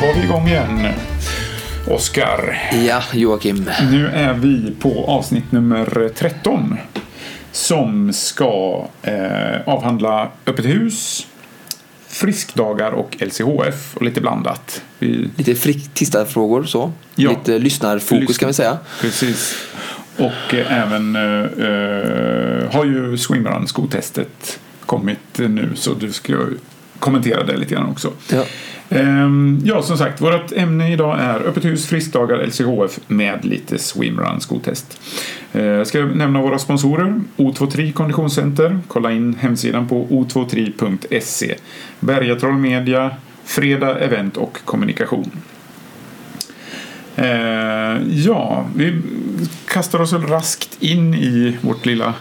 var vi igång igen. Oskar, Ja, Joakim. nu är vi på avsnitt nummer 13. Som ska eh, avhandla öppet hus, friskdagar och LCHF och lite blandat. Vi, Lite tittarfrågor så. Ja. Lite lyssnarfokus kan vi säga. precis. Och eh, även eh, eh, har ju swimrun skotestet kommit nu så du ska kommentera det lite grann också. Ja. Ehm, Ja, som sagt, vårt ämne idag är öppet hus, friskdagar, LCHF med lite swimrun skotest. Eh, Jag ska nämna våra sponsorer. O23 Konditionscenter. Kolla in hemsidan på o23.se. Bergatroll Media, Fredag Event och Kommunikation. Eh, ja, vi kastar oss raskt in i vårt lilla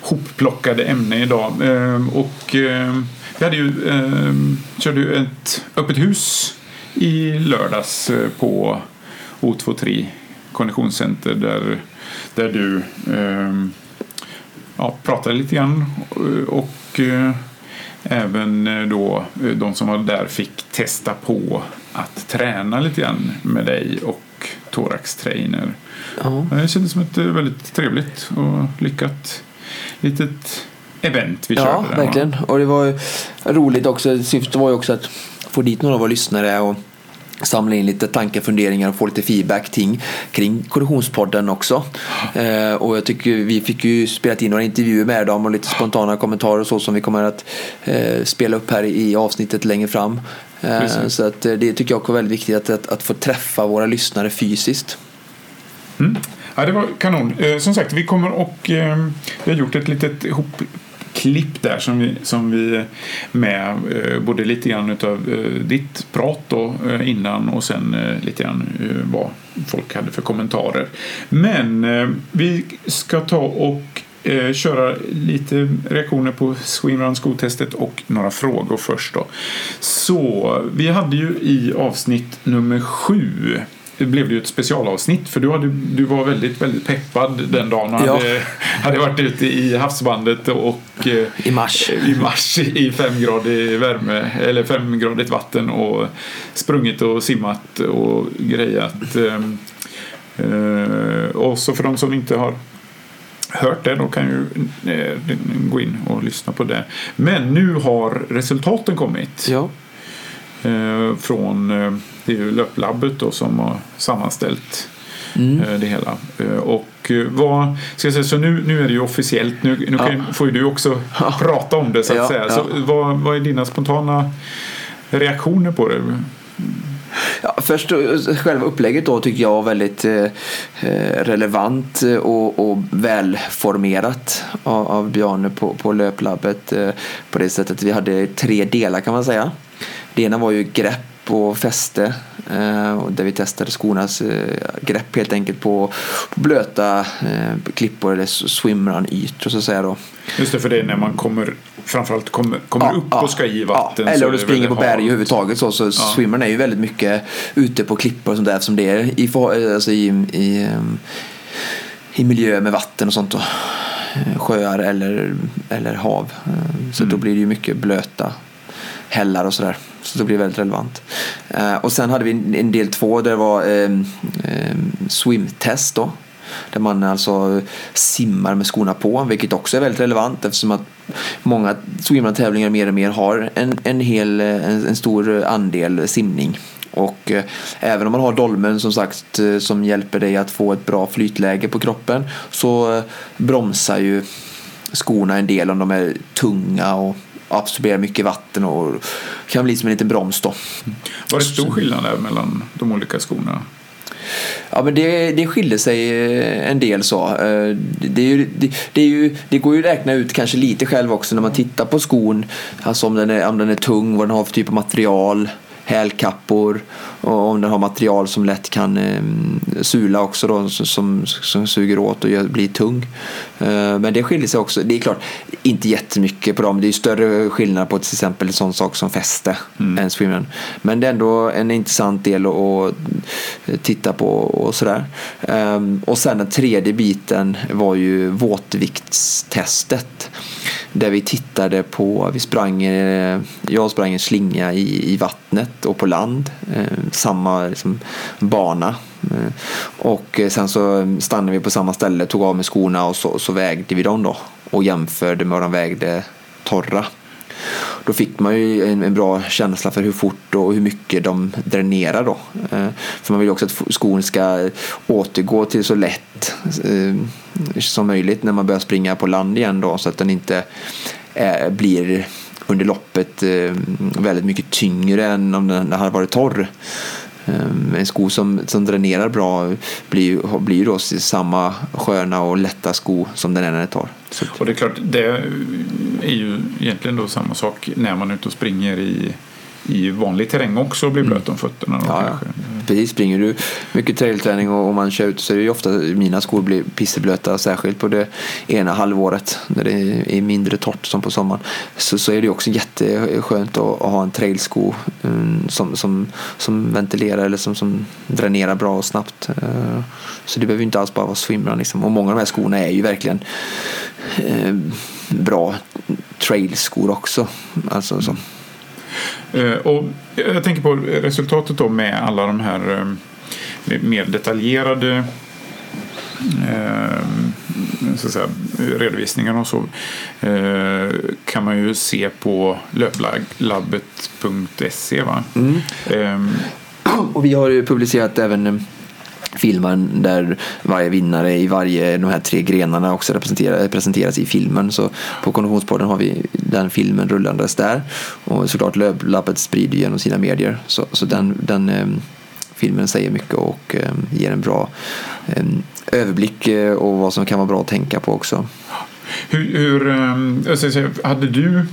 hopplockade ämne idag. Eh, och eh, vi hade ju, eh, körde ju ett öppet hus i lördags eh, på O23 Konditionscenter där, där du eh, ja, pratade lite grann eh, och eh, även eh, då de som var där fick testa på att träna lite grann med dig och Thorax Trainer. Ja. Det kändes som ett väldigt trevligt och lyckat litet event vi Ja, körde. va? verkligen. Och det var roligt också. Syftet var ju också att få dit några av våra lyssnare och samla in lite tankar, funderingar och få lite feedback kring, kring Korrosionspodden också. Eh, och jag tycker vi fick ju spelat in några intervjuer med dem och lite spontana kommentarer och så som vi kommer att eh, spela upp här i avsnittet längre fram. Eh, så att, eh, det tycker jag också är väldigt viktigt att, att, att få träffa våra lyssnare fysiskt. Mm. Ja, det var kanon. Eh, som sagt, vi kommer och eh, vi har gjort ett litet klipp där som vi, som vi med eh, både lite grann utav eh, ditt prat då, eh, innan och sen lite grann vad folk hade för kommentarer. Men vi ska ta och köra lite reaktioner på Swimrun skotestet och några frågor först då. Så vi hade ju i avsnitt nummer sju blev det ju ett specialavsnitt för du, hade, du var väldigt, väldigt peppad den dagen och Ja. hade, hade varit ute i havsbandet och eh, I mars. i mars i femgradig värme eller femgradigt vatten och sprungit och simmat och grejat. Ehm, eh, Och så för de som inte har hört det, då kan ju eh, gå in och lyssna på det. Men nu har resultaten kommit Ja. eh, från eh, det är ju Löplabbet då som har sammanställt Mm. eh, det hela. Eh, och eh, vad, ska jag säga, så nu, nu är det ju officiellt, nu, nu Ja. kan, får ju du också Ja. prata om det så att Ja, säga. Så vad, vad är dina spontana reaktioner på det? Ja, först själva upplägget då tycker jag var väldigt eh, relevant och, och välformerat av, av Bjarne på, på löplabbet eh, på det sättet vi hade tre delar kan man säga. Det ena var ju grepp och fäste eh, där vi testade skornas eh, grepp helt enkelt på, på blöta eh, klippor eller swimrun-ytor så att säga då. Just det, för det är när man kommer, framförallt kommer, kommer upp och ska i vatten. Ja, eller om du springer på berg överhuvudtaget så, så swimmern är ju väldigt mycket ute på klippor och sånt där eftersom det är i, för- alltså i, i, ehm, i miljö med vatten och sånt. Då. Eh, Sjöar eller, eller hav. Eh, Så då blir det ju mycket blöta hällar och sådär. Så det blir väldigt relevant. Eh, Och sen hade vi en del två där det var um, swimtest då. Där man alltså simmar med skorna på, vilket också är väldigt relevant eftersom att många swimrun-tävlingar mer och mer har en, en, hel, eh, en, en stor andel simning. Och eh, även om man har dolmen som sagt eh, som hjälper dig att få ett bra flytläge på kroppen så eh, bromsar ju skorna en del om de är tunga och absorberar mycket vatten och kan bli som en liten broms då. Var det stor skillnad där mellan de olika skorna? Ja, men det, det skiljer sig eh, en del så. Eh, Det, är ju, det, det, är ju, det går ju att räkna ut kanske lite själv också när man tittar på skon. Alltså om den är, om den är tung, vad den har för typ av material, hälkappor och om den har material som lätt kan eh, sula också då, som, som suger åt och blir tung. Eh, men det skiljer sig också. Det är klart, inte jättemycket på dem. Det är större skillnad på till exempel en sån sak som fäste än swimrun. Men det är ändå en intressant del att titta på och sådär. Ehm, och sen den tredje biten var ju våtviktstestet. där vi tittade på, vi sprang, eh, jag sprang en slinga i, i vattnet och på land, eh, samma liksom, bana. Eh, och eh, sen så stannade vi på samma ställe, tog av med skorna och så, så vägde vi dem då och jämförde med vad de vägde torra då fick man ju en, en, bra känsla för hur fort och hur mycket de dränerar då. Eh, för man vill ju också att skon ska återgå till så lätt eh, som möjligt när man börjar springa på land igen då så att den inte eh, blir under loppet eh, väldigt mycket tyngre än om den hade varit torr. Eh, en sko som, som dränerar bra blir, blir då samma sköna och lätta sko som den är när den är torr. Och det är klart, det är ju egentligen då samma sak när man är ute och springer i i vanlig terräng också och blir blöt om fötterna. Då, ja, ja. Precis, springer du mycket trailträning och, och man kör ut så är det ju ofta mina skor blir pisseblöta, särskilt på det ena halvåret när det är mindre torrt som på sommaren. Så, så är det också jätteskönt att, att ha en trailsko um, som, som, som ventilerar eller som, som dränerar bra och snabbt. Uh, så det behöver inte alls bara vara swimrun liksom. Och många av de här skorna är ju verkligen uh, bra trailskor också. Alltså, så. Eh, och jag tänker på resultatet då med alla de här eh, mer detaljerade eh, så säga, redovisningarna och så kan man ju se på löplabbet.se. Mm. Och vi har ju publicerat även filmen där varje vinnare i varje de här tre grenarna också presenteras i filmen. Så på Konditionspodden har vi den filmen rullandes där. Och såklart Lövlappet sprider genom sina medier. Så, så den, den eh, filmen säger mycket och eh, ger en bra eh, överblick eh, och vad som kan vara bra att tänka på också. Hur, hur eh, hade du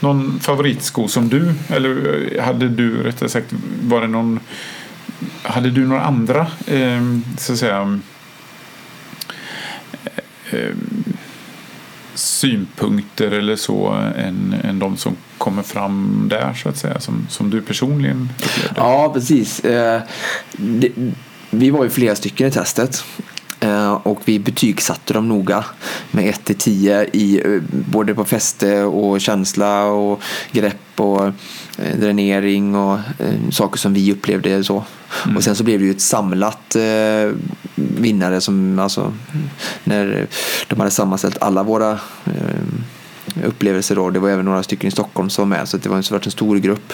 någon favoritsko som du, eller eh, hade du rättare sagt, var det någon hade du några andra eh, så att säga eh, synpunkter eller så än, än de som kommer fram där så att säga som, som du personligen upplevde? Ja precis. Eh, det, vi var ju flera stycken i testet och vi betygsatte dem noga med 1 till 10 i eh, både på fäste och känsla och grepp och eh, dränering och saker som vi upplevde så. Mm. Och sen så blev det ju ett samlat vinnare som alltså när de hade sammanställt alla våra upplevelser då. Det var även några stycken i Stockholm som var med så det var en, en stor grupp.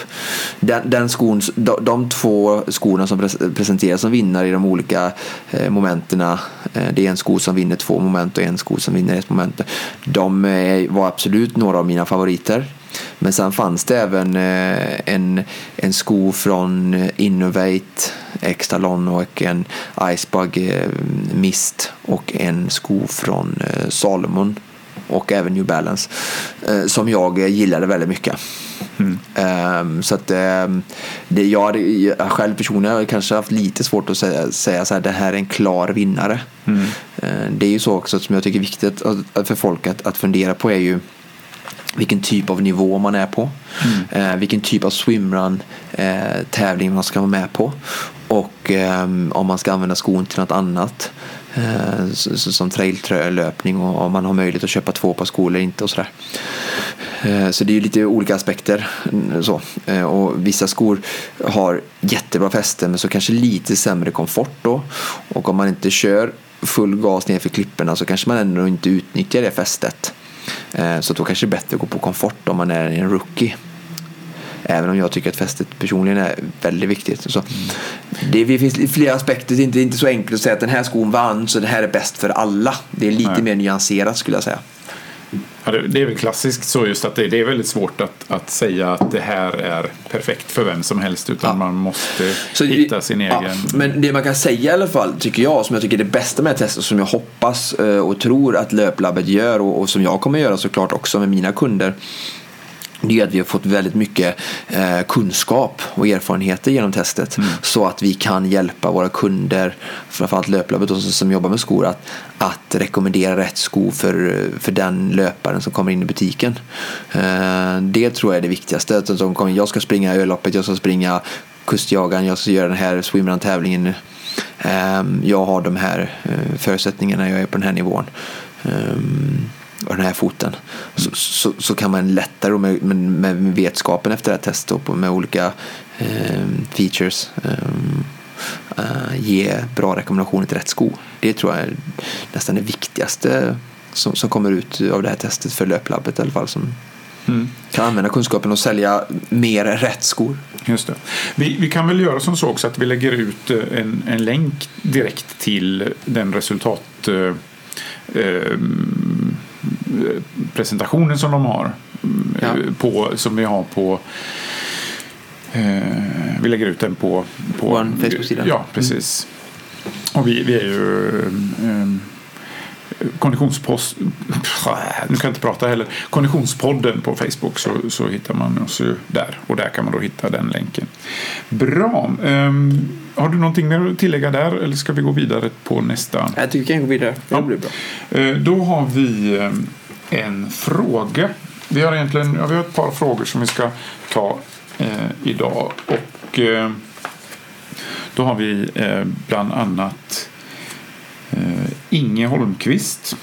Den, den skon, de, de två skorna som presenteras som vinnare i de olika eh, momenten. Eh, det är en sko som vinner två moment och en sko som vinner ett moment. De eh, var absolut några av mina favoriter. Men sen fanns det även eh, en, en sko från eh, Innovate Extalon och en Icebug eh, Mist och en sko från eh, Salomon och även New Balance eh, som jag gillade väldigt mycket. Mm. Um, så att um, det, jag, jag själv personligen har kanske haft lite svårt att säga, säga så här, det här är en klar vinnare. Mm. Uh, det är ju så också som jag tycker är viktigt för folk att, att fundera på är ju vilken typ av nivå man är på. Mm. Uh, vilken typ av swimrun uh, tävling man ska vara med på. Och um, om man ska använda skon till något annat. Eh, som som traillöpning och om man har möjlighet att köpa två par skor eller inte och sådär. Eh, så det är ju lite olika aspekter. Mm, så. Eh, och vissa skor har jättebra fäste men så kanske lite sämre komfort då. Och om man inte kör full gas ner för klipporna så kanske man ändå inte utnyttjar det fästet. Så då kanske det är bättre att gå på komfort om man är en rookie. Även om jag tycker att fästet personligen är väldigt viktigt. Så det, finns flera aspekter. Det är inte, inte så enkelt att säga att den här skon vann så det här är bäst för alla. Det är lite Nej. mer nyanserat skulle jag säga. Ja, det, är väl klassiskt så just att det, det, är väldigt svårt att, att säga att det här är perfekt för vem som helst utan ja. man måste så hitta sin ja, egen. Men det man kan säga i alla fall tycker jag som jag tycker är det bästa med testet som jag hoppas eh, och tror att löplabbet gör och, och som jag kommer göra såklart också med mina kunder det är att vi har fått väldigt mycket eh, kunskap och erfarenheter genom testet mm. så att vi kan hjälpa våra kunder, framförallt löplabbet som, som jobbar med skor, att, att rekommendera rätt sko för, för den löparen som kommer in i butiken. Eh, det tror jag är det viktigaste. Att de kommer, jag ska springa öloppet, jag ska springa kustjagaren, jag ska göra den här swimrun-tävlingen. Eh, jag har de här eh, förutsättningarna, jag är på den här nivån. Och den här foten. Så, så, så kan man lättare med, med, med vetskapen efter det här testet och med olika eh, features eh, ge bra rekommendationer till rätt sko. Det tror jag är nästan det viktigaste som, som kommer ut av det här testet för löplabbet i alla fall. Som mm. kan använda kunskapen och sälja mer rätt skor. Just det. Vi, vi kan väl göra som så också att vi lägger ut en, en länk direkt till den resultat eh, eh presentationen som de har. Ja. På, som vi har på eh, vi lägger ut den på, på vår Facebook-sida. Ja, precis. Mm. Och vi, vi är ju eh, konditionspost, nu kan jag inte prata heller, konditionspodden på Facebook så, så hittar man oss ju där och där kan man då hitta den länken. Bra. Um, har du någonting mer att tillägga där eller ska vi gå vidare på nästa? Jag tycker vi kan gå vidare. Det blir bra. Uh, då har vi um, en fråga. Vi har egentligen ja, vi har ett par frågor som vi ska ta uh, idag och uh, då har vi bland annat Inge Holmqvist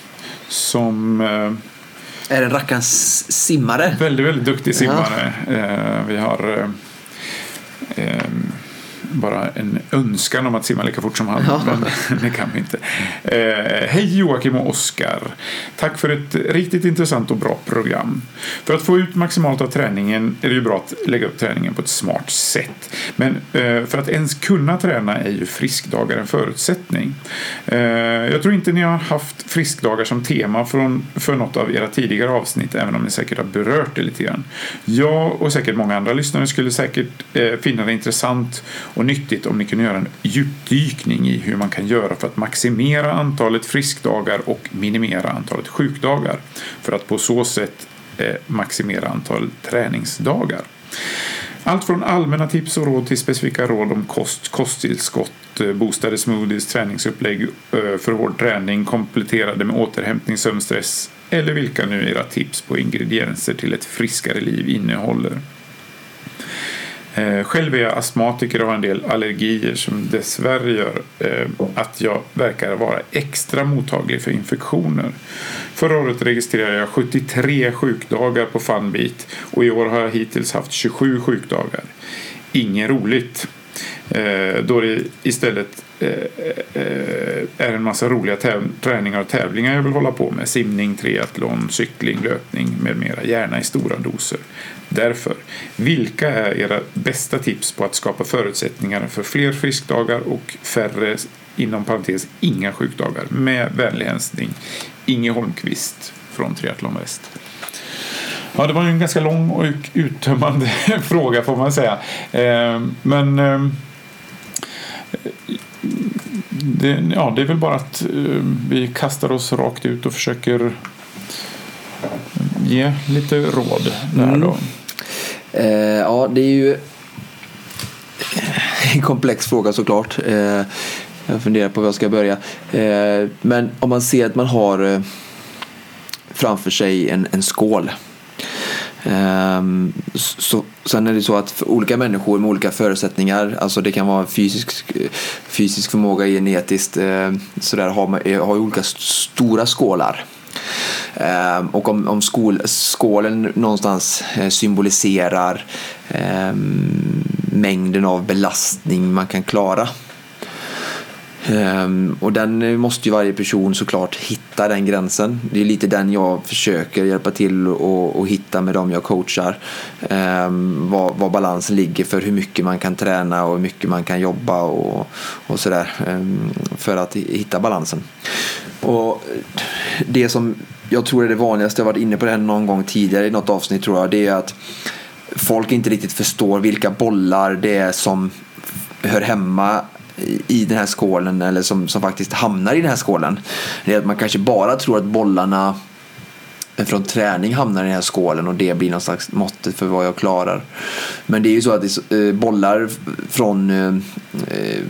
som eh, är en rackarns simmare. Väldigt, väldigt duktig simmare. Ja. Eh, vi har eh, bara en önskan om att simma lika fort som han. Ja. Men det kan vi inte. Eh, hej Joakim och Oskar. Tack för ett riktigt intressant och bra program. För att få ut maximalt av träningen är det ju bra att lägga upp träningen på ett smart sätt. Men eh, för att ens kunna träna är ju friskdagar en förutsättning. Eh, jag tror inte ni har haft friskdagar som tema från, för något av era tidigare avsnitt, även om ni säkert har berört det lite grann. Jag och säkert många andra lyssnare skulle säkert eh, finna det intressant och nyttigt om ni kunde göra en djupdykning i hur man kan göra för att maximera antalet friskdagar och minimera antalet sjukdagar för att på så sätt eh, maximera antalet träningsdagar. Allt från allmänna tips och råd till specifika råd om kost, kosttillskott, eh, boostade smoothies, träningsupplägg eh, för hård träning kompletterade med återhämtning, sömnstress eller vilka nu era tips på ingredienser till ett friskare liv innehåller. Eh, själv är jag astmatiker och har en del allergier som dessvärre gör eh, att jag verkar vara extra mottaglig för infektioner. Förra året registrerade jag 73 sjukdagar på Funbeat och i år har jag hittills haft 27 sjukdagar. Inget roligt. Eh, då det istället eh, eh, är en massa roliga träningar och tävlingar jag vill hålla på med. Simning, triathlon, cykling, löpning med mera. Gärna i stora doser. Därför, vilka är era bästa tips på att skapa förutsättningar för fler friskdagar och färre, inom parentes, inga sjukdagar? Med vänlig hälsning Inge Holmqvist från Triathlon Väst. Ja, det var ju en ganska lång och uttömmande fråga får man säga. Eh, men eh, det, ja, det är väl bara att eh, vi kastar oss rakt ut och försöker ge lite råd där mm. Eh, ja, det är ju en komplex fråga såklart. Eh, jag funderar på var jag ska börja. Eh, men om man ser att man har eh, framför sig en, en skål. Um, så, sen är det så att för olika människor med olika förutsättningar, alltså det kan vara fysisk, fysisk förmåga, genetiskt, uh, sådär, har, man, eh, har olika stora skålar. Ehm, och om, om skol, skålen någonstans eh, symboliserar ehm, mängden av belastning man kan klara. Um, och den eh, måste ju varje person såklart hitta den gränsen. Det är lite den jag försöker hjälpa till och, hitta med dem jag coachar. Um, var, var, balansen ligger för hur mycket man kan träna och hur mycket man kan jobba och, och sådär. Um, för att hitta balansen. Och eh, det som jag tror är det vanligaste, jag har varit inne på det här någon gång tidigare i något avsnitt tror jag, det är att folk inte riktigt förstår vilka bollar det är som hör hemma i den här skålen eller som, som faktiskt hamnar i den här skålen. Det är att man kanske bara tror att bollarna från träning hamnar i den här skålen och det blir någon slags måttet för vad jag klarar. Men det är ju så att det, eh, bollar från eh, eh,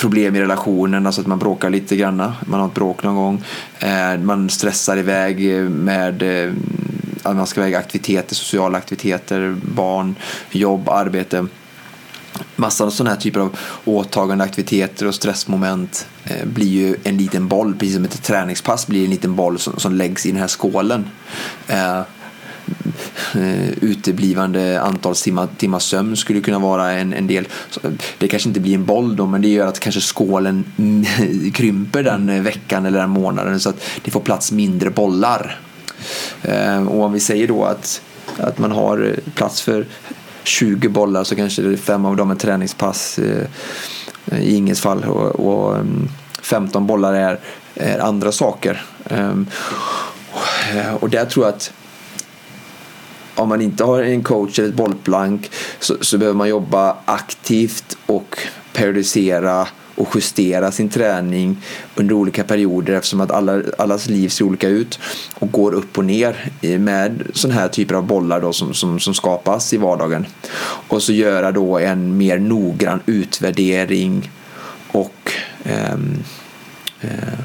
problem i relationen, alltså att man bråkar lite grann. Man har ett bråk någon gång. Eh, man stressar iväg med eh, att man ska väga aktiviteter, sociala aktiviteter, barn, jobb, arbete. Massan av sådana här typer av åtagande aktiviteter och stressmoment eh, blir ju en liten boll, precis som ett träningspass blir en liten boll som, som läggs i den här skålen. Eh, uteblivande antal timmar, timmar sömn skulle kunna vara en, en del. Eh, det kanske inte blir en boll då, men det gör att kanske skålen krymper den eh, veckan eller den månaden så att det får plats mindre bollar. Och om vi säger då att, att man har plats för 20 bollar så kanske det är fem av dem är träningspass i ingens fall och, och mm, 15 bollar är, är andra saker. Um, och där tror jag att om man inte har en coach eller ett bollplank så, så behöver man jobba aktivt och periodisera och justera sin träning under olika perioder eftersom att alla, allas liv ser olika ut och går upp och ner med sådana här typer av bollar då som, som, som skapas i vardagen. Och så göra då en mer noggrann utvärdering och ehm, eh, eh,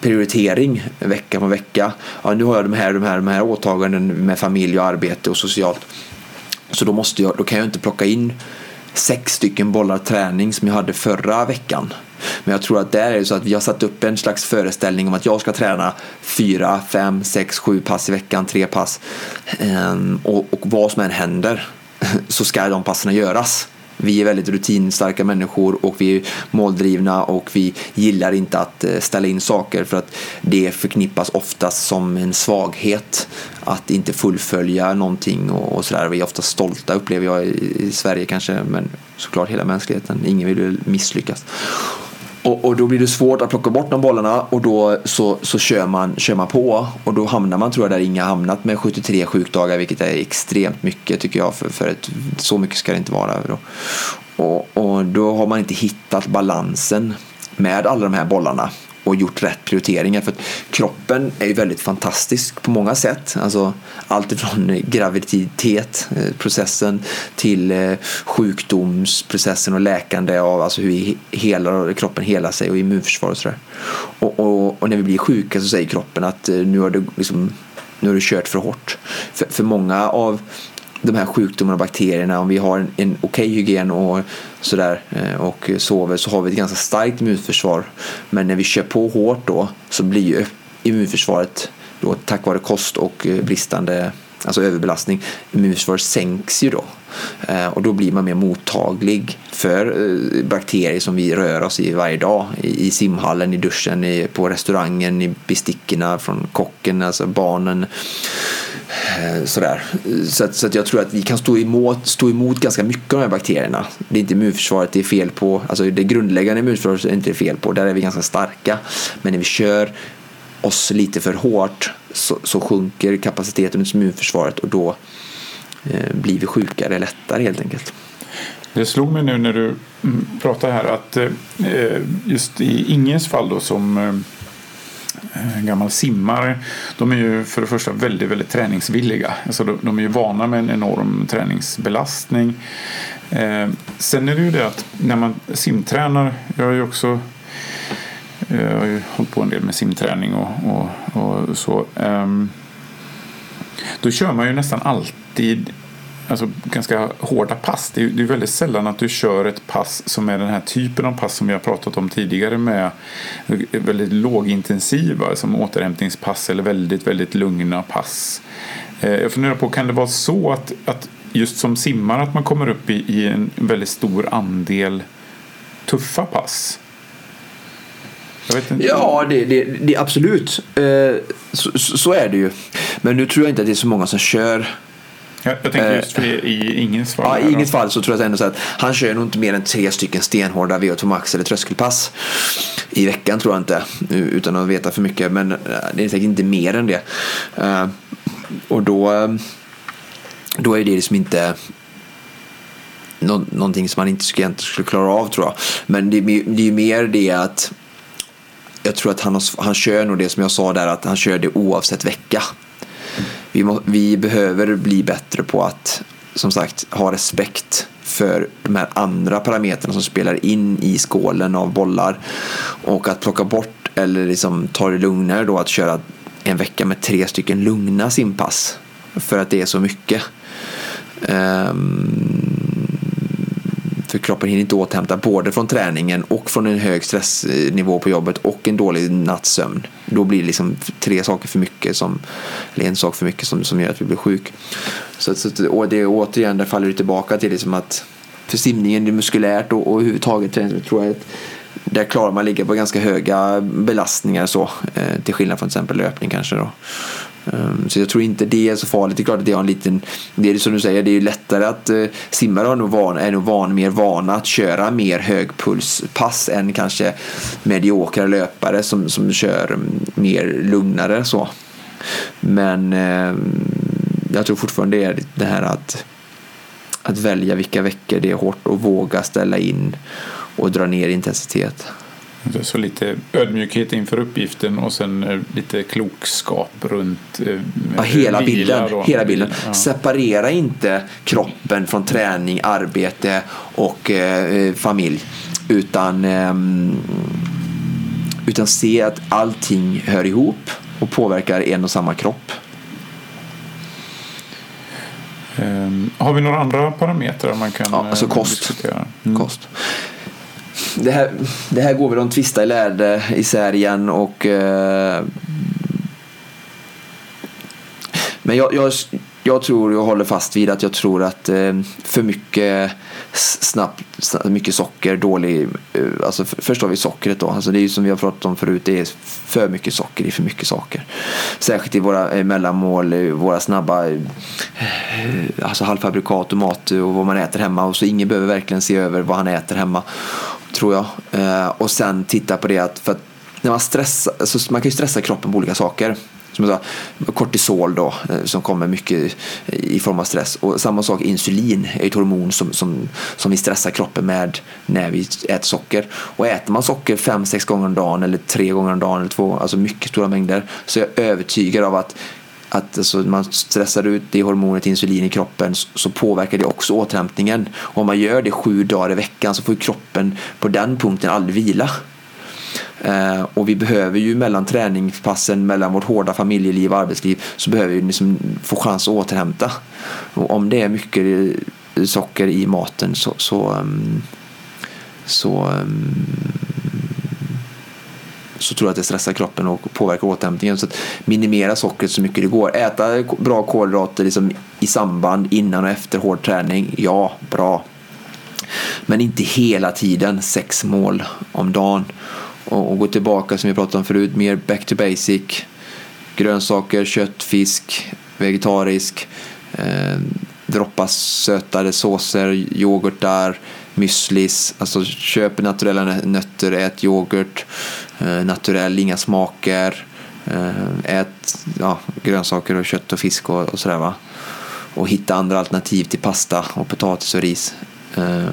prioritering vecka på vecka. Ja, nu har jag de här, de här, de här åtaganden med familj och arbete och socialt. Så då, måste jag, då kan jag inte plocka in sex stycken bollar träning som jag hade förra veckan. Men jag tror att där är det så att vi har satt upp en slags föreställning om att jag ska träna fyra, fem, sex, sju pass i veckan, tre pass. Ehm, och, och vad som än händer så ska de passen göras. Vi är väldigt rutinstarka människor och vi är måldrivna och vi gillar inte att eh, ställa in saker för att det förknippas oftast som en svaghet att inte fullfölja någonting och, sådär. Vi är ofta stolta upplever jag i Sverige kanske men såklart hela mänskligheten. Ingen vill misslyckas. Och, och, då blir det svårt att plocka bort de bollarna och då så, så kör, man, kör man på och då hamnar man tror jag där inga hamnat med 73 sjukdagar vilket är extremt mycket tycker jag för, för ett, så mycket ska det inte vara. Då. Och, och då har man inte hittat balansen med alla de här bollarna och gjort rätt prioriteringar. För att kroppen är ju väldigt fantastisk på många sätt. Alltså allt ifrån graviditet, eh, processen till eh, sjukdomsprocessen och läkande av alltså hur hela, kroppen helar sig och immunförsvar och sådär. Och, och, och, när vi blir sjuka så säger kroppen att eh, nu har du, liksom, nu har du kört för hårt. För, för många av de här sjukdomarna och bakterierna, om vi har en, en okej okay hygien och sådär eh, och sover så har vi ett ganska starkt immunförsvar. Men när vi kör på hårt då så blir ju immunförsvaret då tack vare kost och eh, bristande alltså överbelastning, immunförsvaret sänks ju då. Eh, och då blir man mer mottaglig för bakterier som vi rör oss i varje dag. I simhallen, i duschen, på restaurangen, i bestickorna från kocken, alltså barnen. Eh, sådär. Så, att, så att jag tror att vi kan stå emot, stå emot ganska mycket av de här bakterierna. Det är inte immunförsvaret det är fel på. Alltså det grundläggande immunförsvaret är inte fel på. Där är vi ganska starka. Men när vi kör oss lite för hårt så, så sjunker kapaciteten hos immunförsvaret och då eh, blir vi sjukare lättare helt enkelt. Det slog mig nu när du mm, pratade här att eh, just i Inges fall då som eh, en gammal simmare. De är ju för det första väldigt, väldigt träningsvilliga. Alltså de, de är ju vana med en enorm träningsbelastning. Eh, sen är det ju det att när man simtränar, jag har ju också eh, jag har ju hållit på en del med simträning och, och, och så. Eh, då kör man ju nästan alltid alltså, ganska hårda pass. Det är, det är väldigt sällan att du kör ett pass som är den här typen av pass som vi har pratat om tidigare med eh, väldigt lågintensiva som återhämtningspass eller väldigt, väldigt lugna pass. Eh, jag funderar på, kan det vara så att, att just som simmare att man kommer upp i, i en väldigt stor andel tuffa pass? Ja, det, det, det absolut. Eh, så, så, är det ju. Men nu tror jag inte att det är så många som kör jag, jag tänker just för det, i ingens fall. Ja, i ingens fall så tror jag ändå så att han kör nog inte mer än tre stycken stenhårda VO2 max eller tröskelpass i veckan tror jag inte. Utan att veta för mycket. Men eh, det är säkert inte mer än det. Eh, och då, eh, då är det liksom inte någonting som man inte skulle, skulle klara av tror jag. Men det, det är mer det att jag tror att han, han kör nog det som jag sa där att han kör det oavsett vecka vi, må, vi behöver bli bättre på att som sagt ha respekt för de här andra parametrarna som spelar in i skålen av bollar och att plocka bort eller liksom ta det lugnare då att köra en vecka med tre stycken lugna simpass för att det är så mycket. Um, för kroppen hinner inte återhämta både från träningen och från en hög stressnivå på jobbet och en dålig nattsömn. Då blir det liksom tre saker för mycket, som, eller en sak för mycket som, som gör att vi blir sjuk. Så, så, och det återigen, där faller det tillbaka till liksom att för simningen, det är muskulärt och, och överhuvudtaget tror jag att där klarar man ligga på ganska höga belastningar så, eh, till skillnad från till exempel löpning kanske. Då. Um, så jag tror inte det är så farligt. Det är klart att det har en liten, det är som du säger, det är lättare att eh, uh, simmare är nog, van, är nog van, mer vana att köra mer högpulspass än kanske mediokra löpare som, som kör mm, mer lugnare så. Men um, jag tror fortfarande det är det här att, att välja vilka veckor det är hårt och våga ställa in och dra ner intensitet. Så lite ödmjukhet inför uppgiften och sen eh, lite klokskap runt eh, ja, hela bilden. Hela bilden. Ja. Separera inte kroppen från träning, arbete och eh, familj. Utan, eh, utan se att allting hör ihop och påverkar en och samma kropp. Um, har vi några andra parametrar man kan ja, alltså kost. diskutera? Mm. Kost det, här, det här går väl att tvista i lärde isär igen och eh, men jag, jag, jag tror jag håller fast vid att jag tror att eh, för mycket snabbt, mycket socker, dålig, eh, alltså först har vi sockret då, alltså det är ju som vi har pratat om förut, det är för mycket socker i för mycket saker. Särskilt i våra eh, mellanmål, eh, våra snabba alltså halvfabrikat och mat och vad man äter hemma och så ingen behöver verkligen se över vad han äter hemma tror jag. och sen titta på det att, för att när man stressar, alltså man kan ju stressa kroppen på olika saker som jag sa, kortisol då, eh, som kommer mycket i form av stress. Och samma sak insulin är ett hormon som, som, som vi stressar kroppen med när vi äter socker. Och äter man socker fem, sex gånger om dagen eller tre gånger om dagen eller två, alltså mycket stora mängder, så är jag övertygad av att att alltså, man stressar ut det hormonet insulin i kroppen så påverkar det också återhämtningen. Och om man gör det sju dagar i veckan så får kroppen på den punkten aldrig vila. Eh, och vi behöver ju mellan träningspassen, mellan vårt hårda familjeliv och arbetsliv så behöver vi liksom få chans att återhämta. Och om det är mycket eh, socker i maten så, så, ehm, så, ehm, så tror jag att det stressar kroppen och påverkar återhämtningen. Så att minimera sockret så mycket det går. Äta bra kolhydrater liksom i samband innan och efter hård träning, ja, bra. Men inte hela tiden, sex mål om dagen och, och gå tillbaka som vi pratade om förut, mer back to basic. Grönsaker, kött, fisk, vegetarisk. Eh, droppa sötade såser, yoghurtar, müslis. Alltså köp naturella nötter, ät yoghurt. Eh, naturell, inga smaker. Eh, ät ja, grönsaker och kött och fisk och, och sådär va. Och hitta andra alternativ till pasta och potatis och ris. Eh,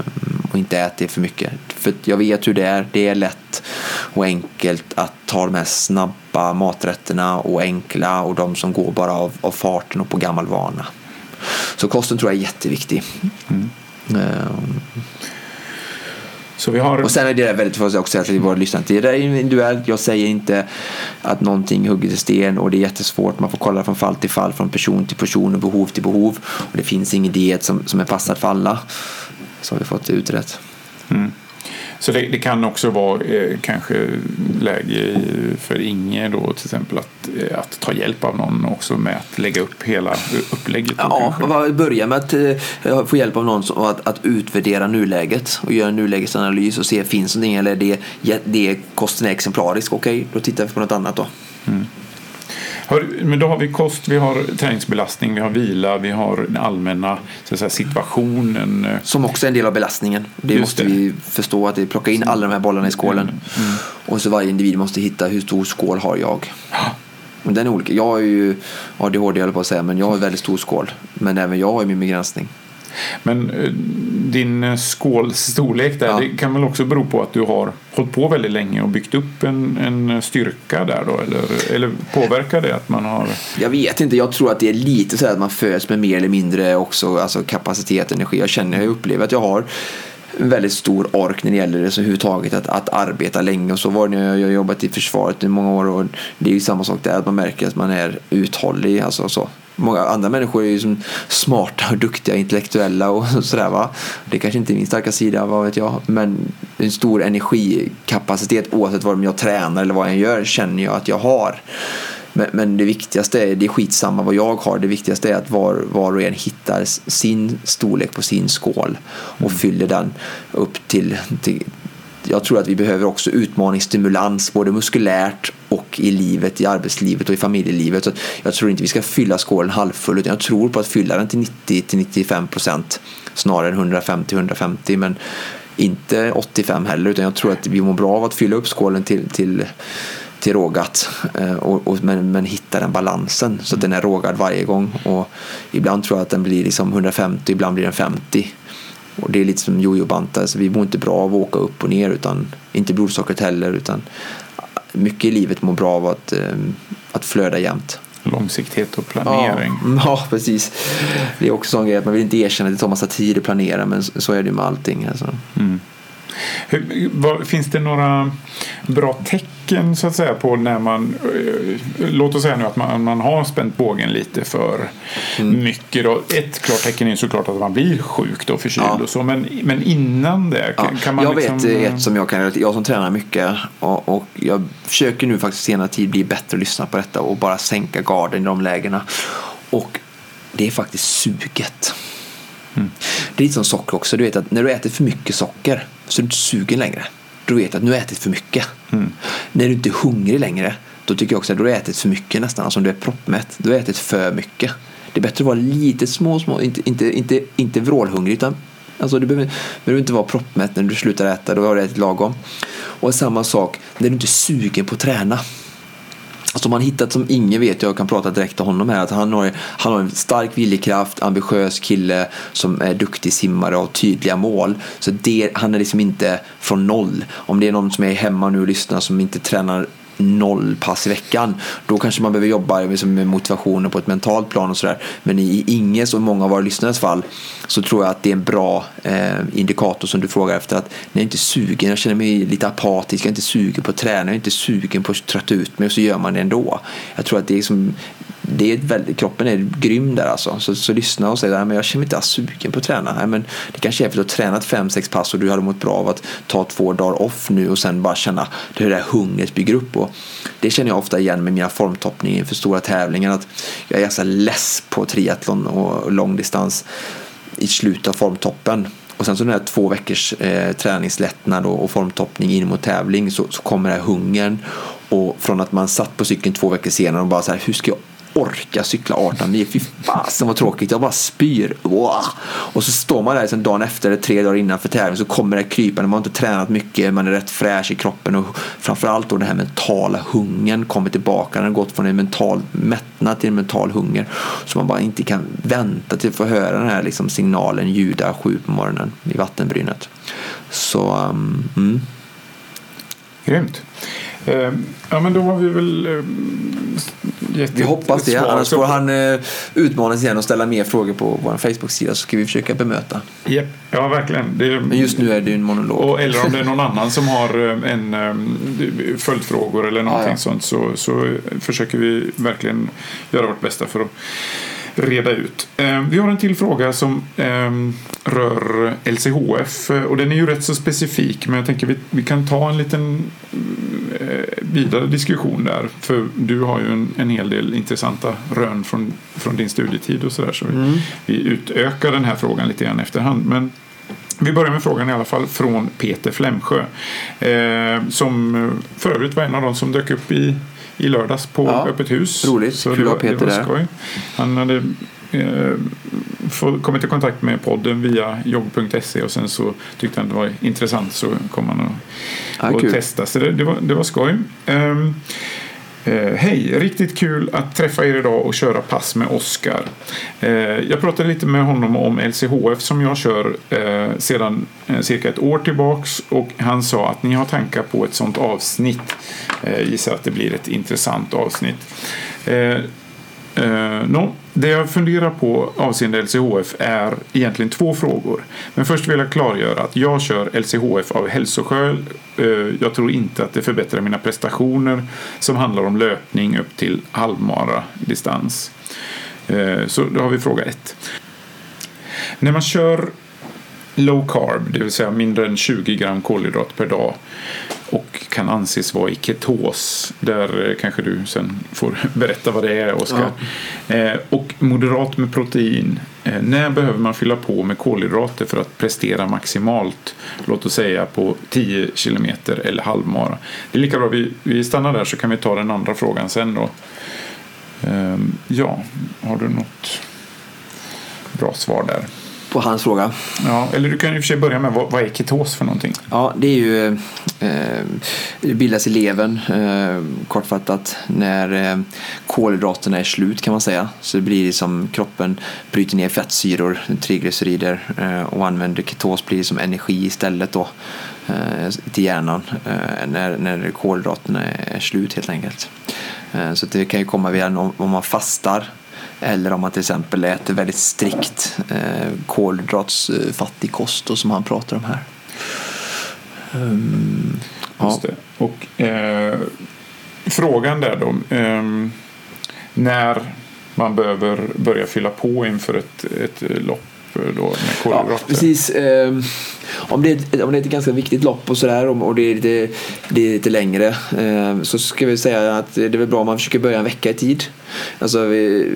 och inte ät det för mycket. För jag vet hur det är. Det är lätt och enkelt att ta de här snabba maträtterna och enkla och de som går bara av, av farten och på gammal vana. Så kosten tror jag är jätteviktig. Mm. Um, så vi har... Och sen är det väldigt för också till våra lyssnare. Det är individuellt. Jag säger inte att någonting hugger i sten och det är jättesvårt. Man får kolla från fall till fall, från person till person och behov till behov. Och det finns ingen diet som, som är passad för alla. Så har vi fått det utrett. Mm. Så det, det, kan också vara eh, kanske läge för Inge då till exempel att, eh, att ta hjälp av någon också med att lägga upp hela upplägget. Ja, börja med att eh, få hjälp av någon som, att, att utvärdera nuläget och göra en nulägesanalys och se finns det någonting eller det, det kosten är exemplarisk. Okej, okay, då tittar vi på något annat då. Mm. Men då har vi kost, vi har träningsbelastning, vi har vila, vi har den allmänna så säga, situationen. Som också är en del av belastningen. Det Just måste det. vi förstå, att vi plockar in alla de här bollarna i skålen. Mm. Mm. Och så varje individ måste hitta hur stor skål har jag. Ja. den är olika. Jag har ju ADHD, jag på att säga, men jag har en väldigt stor skål. Men även jag har min begränsning. Men eh, din eh, skålstorlek där, ja. det kan väl också bero på att du har hållit på väldigt länge och byggt upp en, en styrka där då? Eller, eller påverkar det att man har? Jag vet inte, jag tror att det är lite så att man föds med mer eller mindre också alltså kapacitet, energi. Jag känner, jag upplever att jag har en väldigt stor ork när det gäller det, så överhuvudtaget att, att arbeta länge. Och så var det när jag, har jobbat i försvaret i många år och det är ju samma sak där, att man märker att man är uthållig. Alltså så. Många andra människor är ju som smarta och duktiga, intellektuella och sådär va. Det kanske inte är min starka sida, vad vet jag. Men en stor energikapacitet oavsett vad jag tränar eller vad jag gör känner jag att jag har. Men, men, det viktigaste är, det är skitsamma vad jag har, det viktigaste är att var, var och en hittar sin storlek på sin skål och mm. fyller den upp till, till jag tror att vi behöver också utmaningsstimulans både muskulärt och i livet, i arbetslivet och i familjelivet. Så jag tror inte vi ska fylla skålen halvfull utan jag tror på att fylla den till 90-95 procent snarare än 150-150 men inte 85 heller utan jag tror att vi mår bra av att fylla upp skålen till, till till rågat eh, och, och, men, men hitta den balansen så att den är rågad varje gång. Och ibland tror jag att den blir liksom 150, ibland blir den 50. Och det är lite som jojo-bantar, så vi mår inte bra av att åka upp och ner, utan inte blodsockret heller, utan mycket i livet mår bra av att, eh, att flöda jämt. Långsiktighet och planering. Ja, ja, precis. Det är också en grej att man vill inte erkänna att det tar massa tid att planera, men så är det med allting. Alltså. Mm. Hur, finns det några bra tecken så att säga på när man, eh, låt oss säga nu att man, man har spänt bågen lite för mm. mycket. Då. Ett klart tecken är såklart att man blir sjuk och förkyld ja. och så, men, men innan det kan, ja. kan man Jag liksom... vet ett som jag kan, jag som tränar mycket och, och jag försöker nu faktiskt senare tid bli bättre att lyssna på detta och bara sänka garden i de lägena. Och det är faktiskt suget. Mm. Det är lite som socker också. Du vet att när du äter för mycket socker så är du inte sugen längre. Då vet du att nu har jag ätit för mycket. Mm. När du inte är hungrig längre då tycker jag också att du har ätit för mycket nästan. Alltså om du är proppmätt. Du har ätit för mycket. Det är bättre att vara lite små, små inte, inte, inte, inte vrålhungrig utan Alltså du behöver, behöver inte vara proppmätt när du slutar äta, då har du ätit lagom. Och samma sak när du inte är sugen på att träna. Alltså man hittat som ingen vet, jag kan prata direkt till honom här, att han har, han har en stark viljekraft, ambitiös kille som är duktig simmare och tydliga mål. Så det, han är liksom inte från noll. Om det är någon som är hemma nu och lyssnar som inte tränar noll pass i veckan. Då kanske man behöver jobba liksom med motivationen på ett mentalt plan och sådär. Men i Inges och många av våra lyssnares fall så tror jag att det är en bra eh, indikator som du frågar efter. Att när jag inte är sugen, jag känner mig lite apatisk, jag är inte sugen på att träna, jag är inte sugen på att trötta ut mig och så gör man det ändå. Jag tror att det är liksom det är väldigt, kroppen är grym där alltså. Så, så lyssna och säg att jag känner mig inte alls sugen på att träna. Nej, men det kanske är för att du har tränat fem, sex pass och du hade mått bra av att ta två dagar off nu och sen bara känna hur det där hungret bygger upp. Och det känner jag ofta igen med mina formtoppningar inför stora tävlingar. Att jag är ganska less på triathlon och långdistans i slutet av formtoppen. Och sen så den här två veckors eh, träningslättnad och, och formtoppning in mot tävling så, så kommer den här hungern. Och från att man satt på cykeln två veckor senare och bara så här, hur ska jag orka cykla 18 mil. Fy fasen vad tråkigt. Jag bara spyr. Wow. Och så står man där sen dagen efter eller tre dagar innan för tävling så kommer det krypande. Man har inte tränat mycket, man är rätt fräsch i kroppen och framförallt då den här mentala hungern kommer tillbaka. Den har gått från en mental mättnad till en mental hunger. Så man bara inte kan vänta till att få höra den här liksom signalen ljuda sju på morgonen i vattenbrynet. Så, um, mm. Grymt. Ehm, ja, men då har vi väl eh, gett Vi hoppas det. Annars får han uh, utmanas igen och ställa mer frågor på vår Facebook-sida så ska vi försöka bemöta. Yep. Ja, verkligen. Det, men just nu är det en monolog. Och, eller om det är någon annan som har eh, en följdfrågor eller någonting ja, ja. sånt så, så försöker vi verkligen göra vårt bästa för att reda ut. Ehm, vi har en till fråga som ehm, rör LCHF och den är ju rätt så specifik men jag tänker vi, vi kan ta en liten eh, vidare diskussion där för du har ju en, en hel del intressanta rön från, från din studietid och sådär så, där, så mm. vi, vi utökar den här frågan lite grann efterhand. Men vi börjar med frågan i alla fall från Peter Flemsjö. Eh, som för övrigt var en av de som dök upp i i lördags på ja, Öppet hus. Roligt, så kul att ha Peter där. Skoj. Han hade eh, kommit i kontakt med podden via jogg.se och sen så tyckte han det var intressant så kom han och, ja, och testade. Så det, det, var, det var skoj. Um, Eh, Hej! Riktigt kul att träffa er idag och köra pass med Oskar. Eh, jag pratade lite med honom om LCHF som jag kör eh, sedan eh, cirka ett år tillbaks och han sa att ni har tankar på ett sånt avsnitt. Eh, gissar att det blir ett intressant avsnitt. Eh, Eh, Uh, no, det jag funderar på avseende LCHF är egentligen två frågor. Men först vill jag klargöra att jag kör LCHF av hälsoskäl. Uh, jag tror inte att det förbättrar mina prestationer som handlar om löpning upp till halvmara distans. Eh, så då har vi fråga ett. När man kör low carb, det vill säga mindre än 20 gram kolhydrat per dag och kan anses vara i ketos. Där eh, kanske du sen får berätta vad det är, Oskar. Ja. Eh, och moderat med protein. Eh, när behöver man fylla på med kolhydrater för att prestera maximalt? Låt oss säga på 10 kilometer eller halvmara. Det är lika bra vi, vi stannar där så kan vi ta den andra frågan sen då. Eh, ja, har du något bra svar där? På hans fråga. Ja, eller du kan och för sig börja med vad, vad är ketos för någonting? Ja, det är ju eh, det bildas i levern eh, kortfattat när eh, kolhydraterna är slut kan man säga. Så det blir som kroppen bryter ner fettsyror, triglycerider eh, och använder ketos blir som energi istället då eh, till hjärnan eh, när, när kolhydraterna är slut helt enkelt. Så det kan ju komma via om man fastar eller om man till exempel äter väldigt strikt eh, kolhydratsfattig kost och som han pratar om här. Um, ja. Och eh, frågan där då. Eh, när man behöver börja fylla på inför ett, ett lopp då med. Ja, precis. Eh, om, det är, om det är ett ganska viktigt lopp och sådär och det är lite, det är lite längre eh, så ska vi säga att det är väl bra om man försöker börja en vecka i tid. Alltså, vi,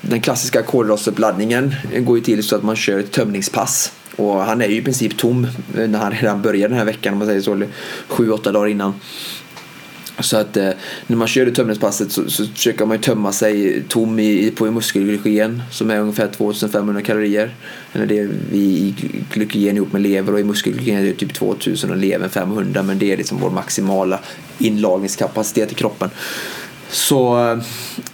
den klassiska kolhydratuppladdningen går ju till så att man kör ett tömningspass. Och han är ju i princip tom när han redan börjar den här veckan om man säger så, sju, åtta dagar innan. Så att eh, när man kör det tömningspasset så, så försöker man ju tömma sig tom i, på muskelglykogen som är ungefär 2500 kalorier. Eller det är vi i glykogen ihop med lever och i muskelglykogen är det typ 2000 och levern 500 men det är liksom vår maximala inlagringskapacitet i kroppen så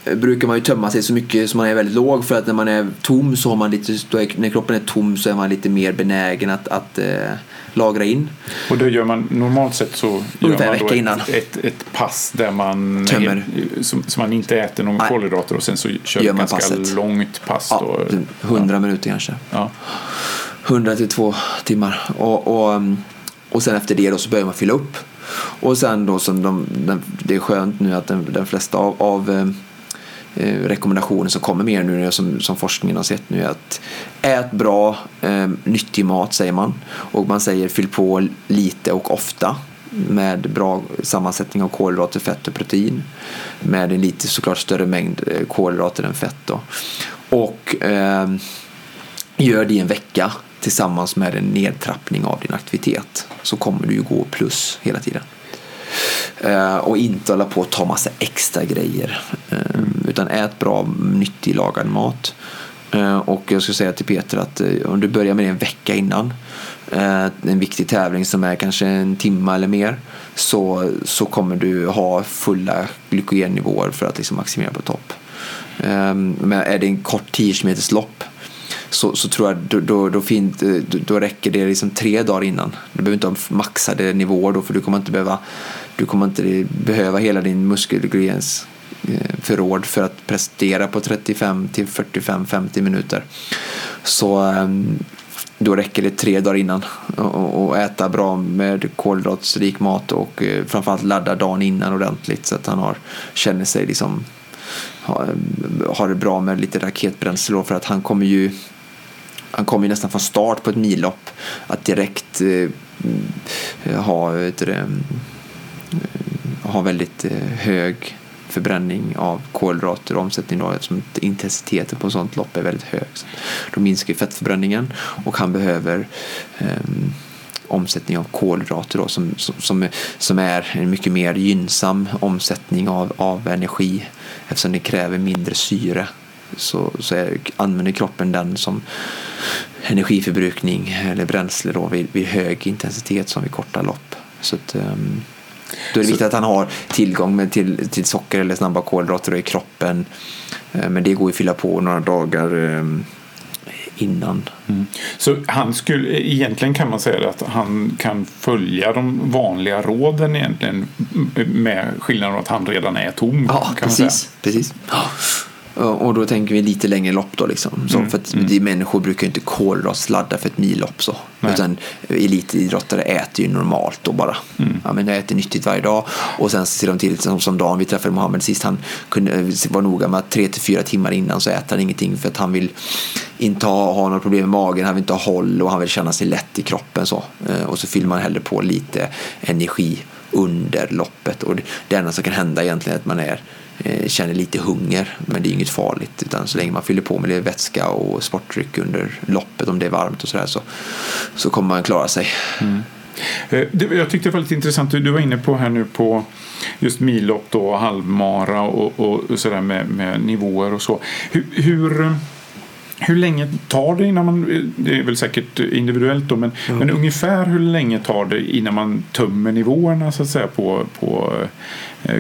eh, brukar man ju tömma sig så mycket som man är väldigt låg för att när man är tom så har man lite, är, när kroppen är tom så är man lite mer benägen att, att eh, lagra in. Och då gör man normalt sett så Ungefär gör man då innan. Ett, ett, ett, pass där man, Tömmer. Som, som man inte äter någon kolhydrater och sen så kör man ganska passet. långt pass. Ja, då. 100 ja. minuter kanske. Ja. 100 till 2 timmar. Och, och, och sen efter det då så börjar man fylla upp. Och sen då som de, den, det är skönt nu att den, den flesta av, av eh, Eh, rekommendationer som kommer mer nu som, som forskningen har sett nu är att ät bra, eh, nyttig mat säger man. Och man säger fyll på lite och ofta med bra sammansättning av kolhydrater, fett och protein. Med en lite såklart större mängd eh, kolhydrater än fett. Då. Och eh, gör det i en vecka tillsammans med en nedtrappning av din aktivitet så kommer du ju gå plus hela tiden. Eh, och inte hålla på och ta massa extra grejer. Eh, utan ät bra, nyttig lagad mat. Eh, och jag skulle säga till Peter att om du börjar med det en vecka innan en viktig tävling som är kanske en timme eller mer så, så kommer du ha fulla glykogennivåer för att liksom maximera på topp. Men är det en kort 10 km lopp så, så tror jag då, då, då, fint, då, då räcker det liksom tre dagar innan. Du behöver inte ha maxade nivåer då för du kommer inte behöva, du kommer inte behöva hela din muskelgrens eh, förråd för att prestera på 35 till 45-50 minuter. Så ehm, då räcker det tre dagar innan och äta bra med kolhydratsrik mat och eh, framförallt ladda dagen innan ordentligt så att han har, känner sig liksom eh, har det bra med lite raketbränsle för att han kommer ju han kommer ju nästan från start på ett millopp att direkt eh, ha, har väldigt eh, hög förbränning av kolhydrater och omsättning då eftersom intensiteten på ett sånt lopp är väldigt hög. Då minskar fettförbränningen och han behöver um, omsättning av kolhydrater då, som, som, som är en mycket mer gynnsam omsättning av, av energi eftersom det kräver mindre syre så, så är, använder kroppen den som energiförbrukning eller bränsle då vid, vid hög intensitet som vid korta lopp. Så att, um, då är det viktigt att han har tillgång till, till socker eller snabba kolhydrater i kroppen. Uh, men det går att fylla på några dagar um, innan. Mm. Så han skulle, egentligen kan man säga att han kan följa de vanliga råden egentligen med skillnaden att han redan är tom. Ja, precis. precis. Och då tänker vi lite längre lopp då liksom. Så Mm, för att vi människor brukar ju inte kolhydratsladda för ett millopp så. Nej. Utan elitidrottare äter ju normalt då bara. Mm. Ja, men jag äter nyttigt varje dag. Och sen ser de till, som, som Dan, vi träffade Mohammed sist, han kunde vara noga med att tre till fyra timmar innan så äter han ingenting för att han vill inte ha, ha några problem med magen, han vill inte ha håll och han vill känna sig lätt i kroppen så. Eh, Och så fyller man hellre på lite energi under loppet. Och det, enda som kan hända egentligen är att man är känner lite hunger, men det är inget farligt. Utan så länge man fyller på med vätska och sportdryck under loppet, om det är varmt och sådär, så, så kommer man klara sig. Eh, det- Jag tyckte det var lite intressant, du var inne på här nu på just millopp då, halvmara och, och, och sådär med, med nivåer och så. Hur, hur, eh, hur länge tar det innan man, det är väl säkert individuellt då, men, men ungefär hur länge tar det innan man tömmer nivåerna så att säga på, på eh,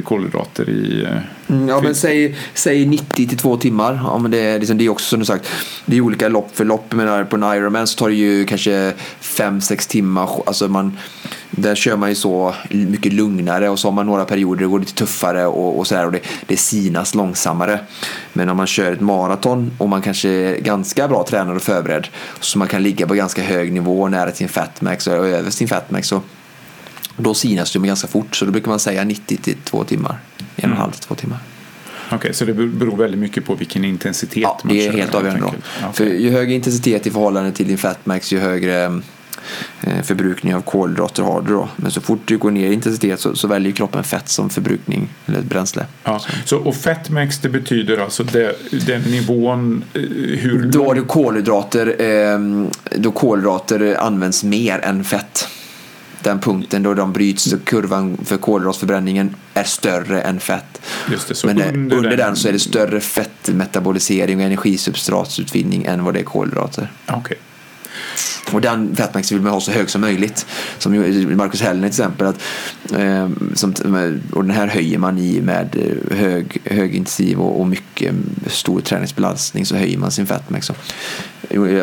kolhydrater i... eh, Mm, ja, men säg, säg 90 till 2 timmar. Ja, men det, är liksom, det är också som du sagt, det är olika lopp för lopp. Menar, på en Ironman så tar det ju kanske 5-6 timmar. Alltså man, där kör man ju så mycket lugnare och så har man några perioder det går lite tuffare och, och sådär och det, det sinas långsammare. Men om man kör ett maraton och man kanske är ganska bra tränad och förberedd så man kan ligga på ganska hög nivå nära sin fatmax och över sin fatmax så då sinas med ganska fort så då brukar man säga 90 till 2 timmar. En och en halv till 2 timmar. Okej, så det beror väldigt mycket på vilken intensitet Ja, man det är kör, helt avgörande. Ja, För ju högre intensitet i förhållande till din fatmax ju högre eh, förbrukning av kolhydrater har du då. Men så fort du går ner i intensitet så, så väljer kroppen fett som förbrukning eller bränsle. Ja, så, och fatmax det betyder alltså det, den nivån eh, hur Då har du kolhydrater, eh, då kolhydrater används mer än fett. Den punkten då de bryts, så kurvan för kolhydratförbränningen är större än fett. Det, så Men eh, under under, den- den så är det större fettmetabolisering och energisubstratsutvinning än vad det är kolhydrater. Okej. Och den fettmax vill man ha så hög som möjligt. Som Marcus Hellner till exempel. Att, eh, som, och den här höjer man i med hög, hög, högintensiv och, och mycket stor träningsbelastning så höjer man sin fettmax.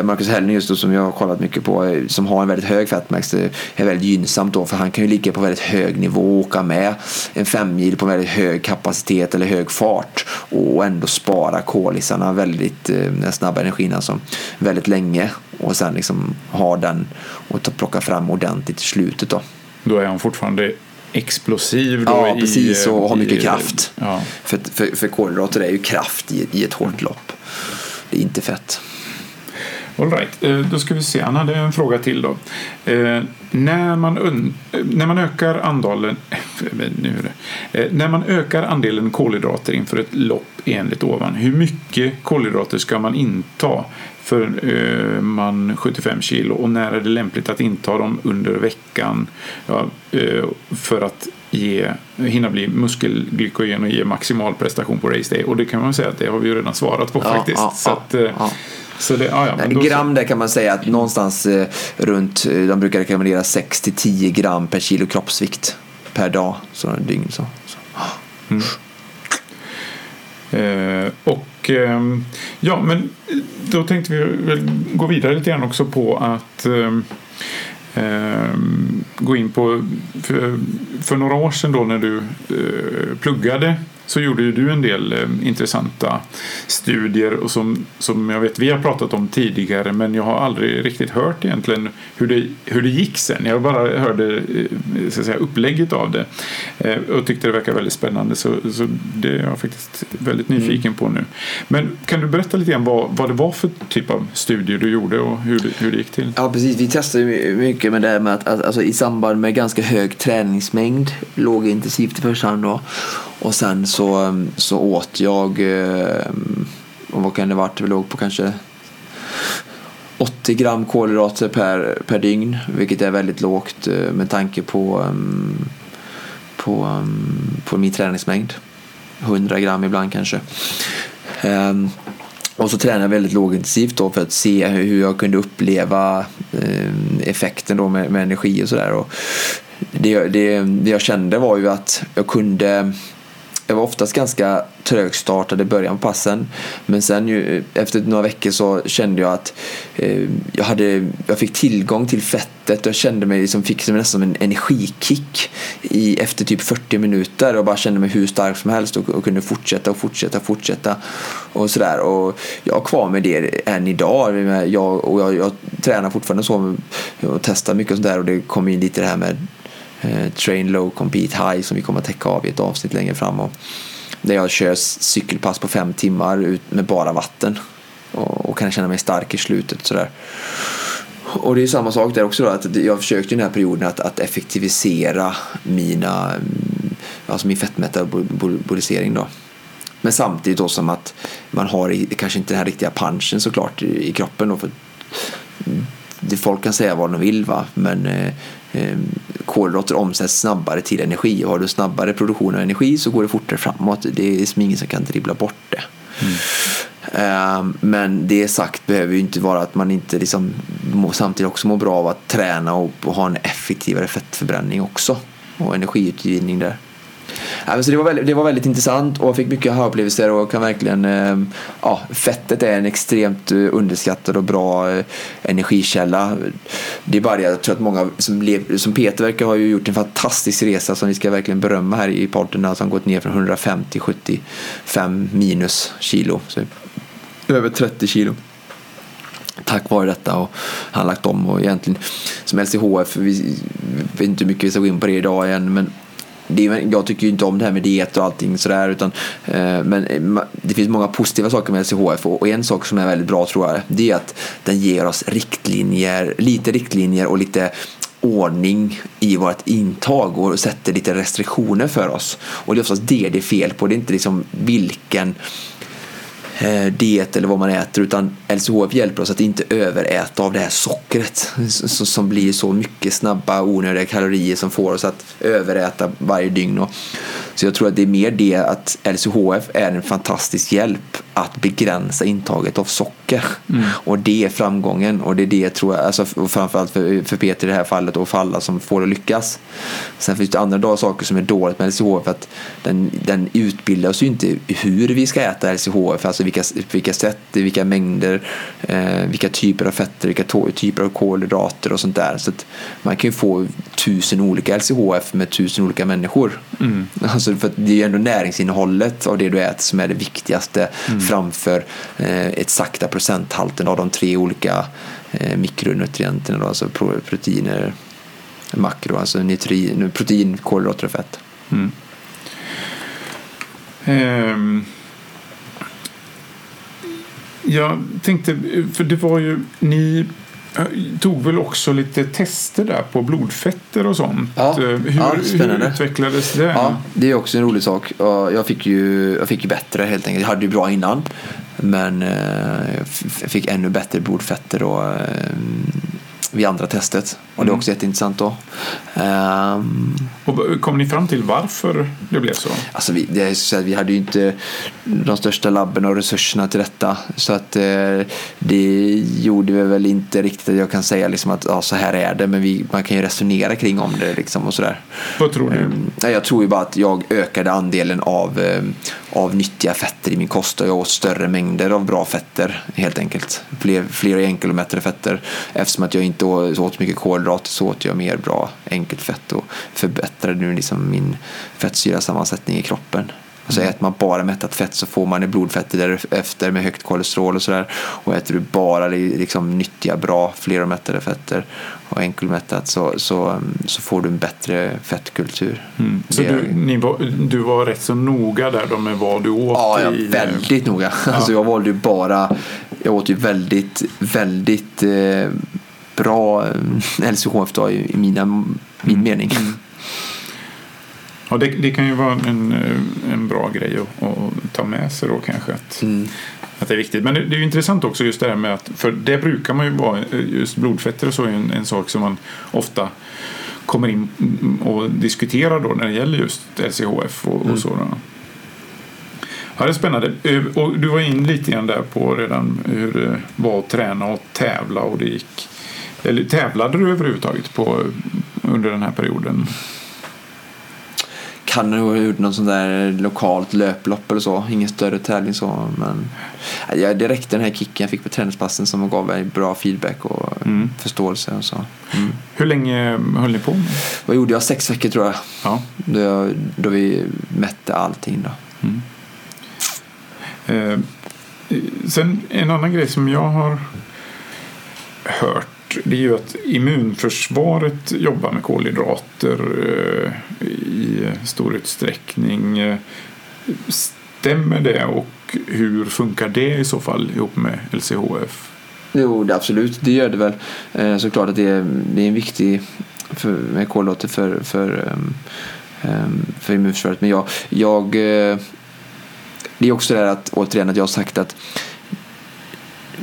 Marcus Hellner just då, som jag har kollat mycket på eh, som har en väldigt hög fettmax det är väldigt gynnsamt då för han kan ju ligga på väldigt hög nivå och åka med en femmil på väldigt hög kapacitet eller hög fart och ändå spara kolisarna väldigt, eh, den snabba energin alltså, väldigt länge och sen liksom ha den och ta, plocka fram ordentligt i slutet då. Då är han fortfarande explosiv då Ja, i, precis och har i- mycket kraft. Ja. För, för, för kolhydrater är ju kraft i, i ett hårt lopp. Det är inte fett. All right. Eh, Då ska vi se, han hade en fråga till då. Eh, när, man un- eh, när man ökar andelen nu. Eh, när man ökar andelen kolhydrater inför ett lopp enligt ovan, hur mycket kolhydrater ska man inta för eh, man 75 kilo och när är det lämpligt att inta dem under veckan ja, eh, för att ge, hinna bli muskelglykogen och ge maximal prestation på race day? Och det kan man säga att det har vi ju redan svarat på Ja, faktiskt. ja, så att. Så det, ja, ja, då gram där kan man säga att någonstans eh, runt, eh, de brukar rekommendera 6 till 10 gram per kilo kroppsvikt per dag. Så dygn så. så. Eh, och ehm, ja, men eh, då tänkte vi väl gå vidare lite grann också på att ehm, gå in på för, för några år sedan då när du eh, pluggade så gjorde ju du en del eh, intressanta studier och som, som jag vet vi har pratat om tidigare men jag har aldrig riktigt hört egentligen hur det, hur det gick sen. Jag bara hörde eh, så att säga, upplägget av det eh, och tyckte det verkar väldigt spännande så, så det är jag faktiskt väldigt nyfiken på nu. Men kan du berätta lite grann vad, vad det var för typ av studier du gjorde och hur, hur det gick till? Ja, precis. Vi testade my- mycket med det här med att, att alltså, i samband med ganska hög träningsmängd, lågintensivt i första hand då. Och sen så, um, så åt jag, eh, och vad kan det varit, vi låg på kanske 80 gram kolhydrater per, per dygn, vilket är väldigt lågt eh, med tanke på, um, på, um, på min träningsmängd. 100 gram ibland kanske. Ehm, och så tränade jag väldigt lågintensivt då för att se hur jag kunde uppleva ehm, effekten då med, med energi och sådär. Det, det, det jag kände var ju att jag kunde jag var oftast ganska trögstartad i början på passen. Men sen ju, efter några veckor så kände jag att eh, jag, hade, jag fick tillgång till fettet och jag kände mig liksom, fick som nästan en energikick i, efter typ 40 minuter och bara kände mig hur stark som helst och, och kunde fortsätta och fortsätta och fortsätta och sådär. Och jag har kvar med det än idag. Jag, och jag, jag tränar fortfarande så och testar mycket och sådär och det kommer in lite det här med Eh, train low, compete high som vi kommer att täcka av i ett avsnitt längre fram. Och där jag kör cykelpass på fem timmar ut med bara vatten och, och kan känna mig stark i slutet. Sådär. Och det är samma sak där också då, att jag försökte i den här perioden att, att effektivisera mina, mm, alltså min fettmetabolisering då. Men samtidigt då som att man har kanske inte den här riktiga punchen såklart i, i kroppen då. För mm, det folk kan säga vad de vill va, men eh, kolhydrater omsätts snabbare till energi och har du snabbare produktion av energi så går det fortare framåt. Det är liksom ingen som kan dribbla bort det. Mm. Uh, men det sagt behöver ju inte vara att man inte liksom samtidigt också mår bra av att träna och, och ha en effektivare fettförbränning också och energiutvinning där. Ja, så det, var väldigt, det var väldigt intressant och jag fick mycket aha-upplevelser och kan verkligen, eh, ja, fettet är en extremt eh, underskattad och bra eh, energikälla. Det är bara det, jag tror att många som, lev, som Peter verkar ha gjort en fantastisk resa som vi ska verkligen berömma här i podden, alltså han gått ner från 150 till 75 minus kilo. Så över 30 kilo tack vare detta och han lagt om och egentligen som LCHF, vi vet inte hur mycket vi ska gå in på det idag igen men det är, jag tycker ju inte om det här med diet och allting sådär utan eh, men eh, det finns många positiva saker med LCHF och, en sak som är väldigt bra tror jag det är att den ger oss riktlinjer, lite riktlinjer och lite ordning i vårt intag och sätter lite restriktioner för oss. Och det är oftast det det är fel på. Det är inte liksom vilken Eh, diet eller vad man äter utan LCHF hjälper oss att inte överäta av det här sockret som blir så mycket snabba onödiga kalorier som får oss att överäta varje dygn. Så jag tror att det är mer det att LCHF är en fantastisk hjälp att begränsa intaget av socker. Mm. Och det är framgången och det är det tror jag, alltså framförallt för, för Peter i det här fallet och för alla som får det lyckas. Sen finns det andra saker som är dåligt med LCHF att den, den utbildar oss ju inte hur vi ska äta LCHF, alltså vilka, vilka sätt, vilka mängder, eh, vilka typer av fetter, vilka typer av kolhydrater och sånt där. Så att man kan ju få tusen olika LCHF med tusen olika människor. Mm. Alltså för det är ju ändå näringsinnehållet av det du äter som är det viktigaste. Mm framför eh, ett sakta procenthalten av de tre olika eh, mikronutrienterna, då, alltså proteiner, makro, alltså nitrin, protein, kolhydrater och fett. Mm. Um. Jag tänkte, för det var ju, ni tog väl också lite tester där på blodfetter och sånt. Ja, hur, ja, hur utvecklades det? Ja, det är också en rolig sak. Jag fick ju, jag fick ju bättre helt enkelt. Jag hade ju bra innan. Men eh, jag fick ännu bättre blodfetter eh, vid andra testet. Och det är mm. också jätteintressant då. Um, och kom ni fram till varför det blev så? Alltså vi, det är så att vi hade ju inte de största labben och resurserna till detta. Så att eh, det gjorde vi väl inte riktigt att jag kan säga liksom att ja, så här är det. Men vi, man kan ju resonera kring om det liksom och sådär. Vad tror du? Um, jag tror ju bara att jag ökade andelen av, um, av nyttiga fetter i min kost och jag åt större mängder av bra fetter helt enkelt. Fler, fler enkelomättade fetter eftersom att jag inte åt så mycket kolhydrater så åt jag mer bra enkelt fett och förbättrade nu liksom min fettsyrasammansättning i kroppen. Alltså äter man bara mättat fett så får man blodfetter därefter med högt kolesterol och sådär. Och äter du bara liksom nyttiga, bra, fleromättade fetter och enkelmättat så, så, så får du en bättre fettkultur. Mm. Så du, var, du var rätt så noga där då med vad du åt? Ja, ja väldigt noga. Ja. Alltså jag valde ju bara, jag åt ju väldigt, väldigt eh, bra eh, LCHF då, i mina, min mm. mening. Mm. Ja, det, det, kan ju vara en, eh, en bra grej att, att ta med sig då kanske. Att, mm. att det är viktigt. Men det, det är ju intressant också just det här med att, för det brukar man ju vara, eh, just blodfetter och så är en, en sak som man ofta kommer in och diskuterar då när det gäller just LCHF och, mm. och så. Då. Ja, det är spännande. Och du var in lite grann där på redan hur det var att träna och tävla och det gick eller tävlade du överhuvudtaget på, under den här perioden? Kan ha gjort något sånt där lokalt löplopp eller så. Ingen större tävling så. Men ja, det räckte den här kicken jag fick på träningspassen som gav mig bra feedback och mm. förståelse. Och så. Mm. Hur länge höll ni på? Vad gjorde jag? Sex veckor tror jag. Ja. Då, jag, då vi mätte allting. Då. Mm. Eh, sen en annan grej som jag har hört det är ju att immunförsvaret jobbar med kolhydrater eh, i stor utsträckning. Stämmer det och hur funkar det i så fall ihop med LCHF? Jo, det absolut. Det gör det väl. Eh, såklart att det är, det är en viktig för, med kolhydrater för, för, ehm, ehm, för immunförsvaret. Men jag, jag eh, det är också det här att återigen att jag har sagt att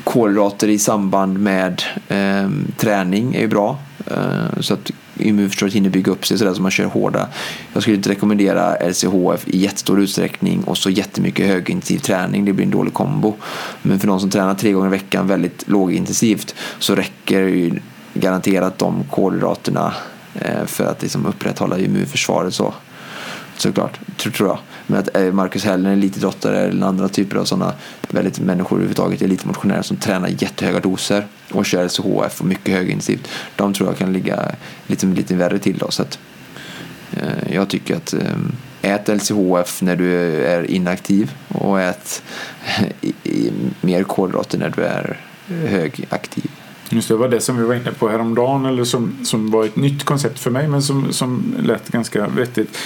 kolhydrater i samband med eh, träning är ju bra. Eh, så att immunförsvaret hinner bygga upp sig sådär som man kör hårda. Jag skulle inte rekommendera LCHF i jättestor utsträckning och så jättemycket högintensiv träning. Det blir en dålig kombo. Men för någon som tränar tre gånger i veckan väldigt lågintensivt så räcker ju garanterat de kolhydraterna eh, för att liksom upprätthålla immunförsvaret. Så såklart, tror jag. Men att eh, Marcus Heller, elitidrottare eller andra typer av sådana väldigt människor överhuvudtaget, elitmotionärer som tränar jättehöga doser och kör LCHF och mycket högintensivt. De tror jag kan ligga lite, lite värre till då. Så att, eh, jag tycker att eh, ät LCHF när du är inaktiv och ät i, i, mer kolhydrater när du är högaktiv. Just det, var det som vi var inne på häromdagen eller som, som var ett nytt koncept för mig men som, som lät ganska vettigt.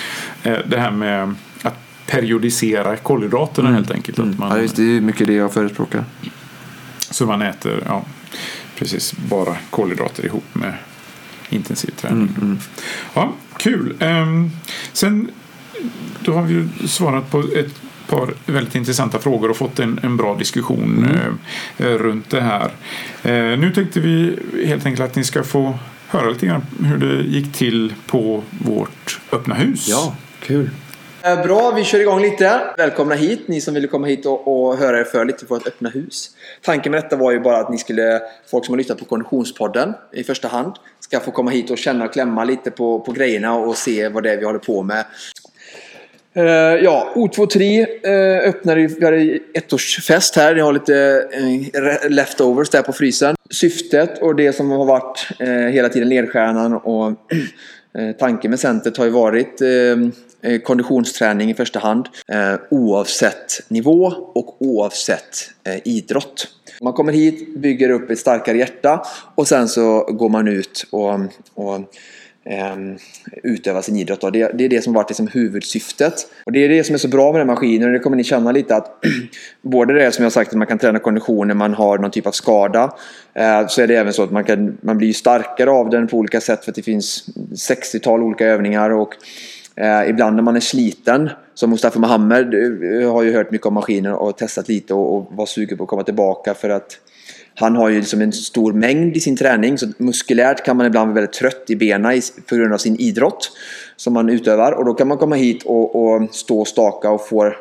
Eh, det här med periodisera kolhydraterna mm. helt enkelt. Mm. Att man, ja, just det är mycket det jag förespråkar. Så man äter, ja, precis, bara kolhydrater ihop med intensiv träning. Mm, mm. Ja, kul. Um, sen, då har vi ju svarat på ett par väldigt intressanta frågor och fått en, en bra diskussion mm. eh, runt det här. Eh, nu tänkte vi helt enkelt att ni ska få höra lite grann hur det gick till på vårt öppna hus. Ja, kul. Eh, bra, vi kör igång lite. Välkomna hit, ni som ville komma hit och, och höra er för lite på vårt öppna hus. Tanken med detta var ju bara att ni skulle, folk som har lyssnat på Konditionspodden i första hand, ska få komma hit och känna och klämma lite på, på grejerna och se vad det är vi håller på med. Uh, ja, O23 uh, eh, öppnade vi hade ettårsfest här. Ni har lite uh, leftovers där på frysen. Syftet och det som har varit uh, hela tiden ledstjärnan och tanken med centret har ju varit Eh, konditionsträning i första hand. Eh, oavsett nivå och oavsett eh, idrott. Man kommer hit, bygger upp ett starkare hjärta och sen så går man ut och, och ehm, utöva sin idrott. Det, det, är det som varit liksom huvudsyftet. Och det är det som är så bra med den här maskinen. Och det kommer ni känna lite att både det som jag sagt att man kan träna kondition när man har någon typ av skada. Så är det även så att man, kan, man blir starkare av den på olika sätt för att det finns 60-tal olika övningar. Och Eh, ibland när man är sliten, som Mustafa Mohamed eh, eh, har ju hört mycket om maskinen och testat lite och, och var sugen på att komma tillbaka för att han har ju liksom en stor mängd i sin träning så muskulärt kan man ibland vara väldigt trött i benen på grund av sin idrott som man utövar. Och då kan man komma hit och, och stå och staka och få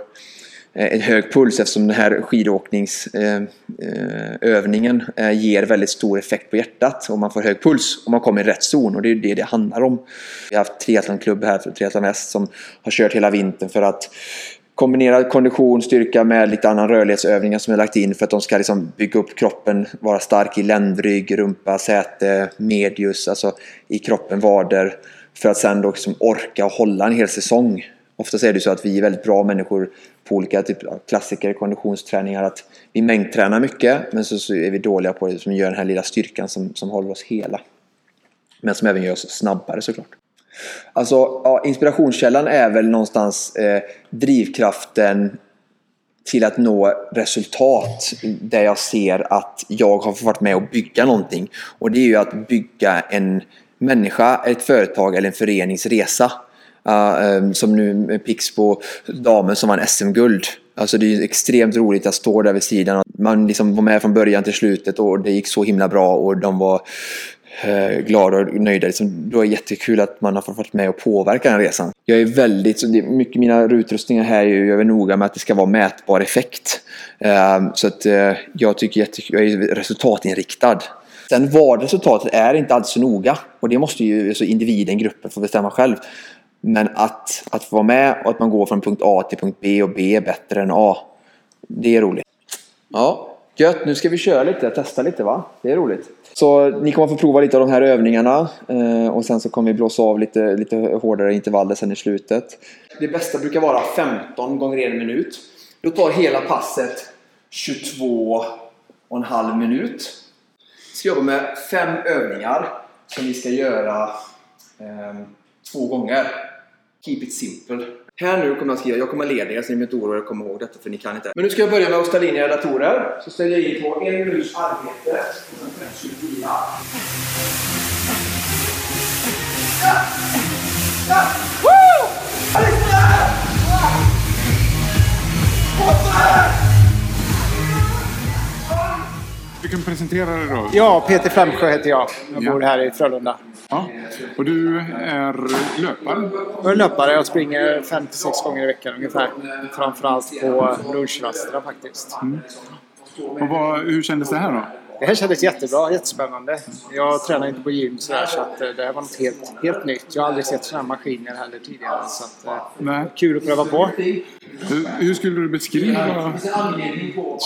Eh, en hög puls eftersom den här skidåkningsövningen eh, eh, ger väldigt stor effekt på hjärtat och man får hög puls och man kommer i rätt zon och det är det det handlar om. Vi har haft triathlonklubb här, Triathlon Väst, som har kört hela vintern för att kombinera kondition, styrka med lite annan rörlighetsövningar som jag lagt in för att de ska liksom bygga upp kroppen, vara stark i ländrygg, rumpa, säte, medius, alltså i kroppen, vader. För att sen då liksom orka och hålla en hel säsong. Oftast är det så att vi är väldigt bra människor på olika typ av klassiker, konditionsträningar. Att vi mängdtränar mycket men så, så är vi dåliga på det som gör den här lilla styrkan som, som håller oss hela. Men som även gör oss snabbare såklart. Alltså, ja, inspirationskällan är väl någonstans eh, drivkraften till att nå resultat där jag ser att jag har varit med och bygga någonting. Och det är ju att bygga en människa, ett företag eller en förenings resa. Uh, som nu med Pixbo, damen som vann SM-guld. Alltså det är extremt roligt att stå där vid sidan. Man liksom var med från början till slutet och det gick så himla bra och de var uh, glada och nöjda. Liksom, då är det jättekul att man har fått vara med och påverka den resan. Jag är väldigt, så det, mycket mina utrustningar här är jag är noga med att det ska vara mätbar effekt. Uh, så att uh, jag tycker jättekul, jag är resultatinriktad. Sen vad resultatet är inte alls så noga och det måste ju alltså individen, gruppen få bestämma själv. Men att, att vara med och att man går från punkt A till punkt B och B är bättre än A. Det är roligt. Ja, gött. Nu ska vi köra lite, testa lite va? Det är roligt. Så ni kommer få prova lite av de här övningarna eh, och sen så kommer vi blåsa av lite, lite hårdare intervaller sen i slutet. Det bästa brukar vara 15 gånger en minut. Då tar hela passet 22 och en halv minut. Vi ska jobba med fem övningar som vi ska göra eh, två gånger. Keep it simple. Här nu kommer jag skriva, jag kommer leda er så ni behöver inte oroa er komma ihåg detta för ni kan inte. Men nu ska jag börja med att ställa in era datorer. Så ställer jag in på en minuts arbete. 24. Du kan presentera dig då. Ja, Peter Flamsjö heter jag. Jag Ja. bor här i Frölunda. Ja. Och du är löpare. Jag är löpare. Jag springer 5-6 gånger i veckan ungefär. Framförallt på lunchrasterna faktiskt. Och vad, hur kändes det här då? Det här kändes jättebra, jättespännande. Jag tränar inte på gym sådär, så att eh, det här var något helt, helt nytt. Jag har aldrig sett sådana här maskiner heller tidigare. Så att, eh, Nej. kul att pröva på. Hur, hur skulle du beskriva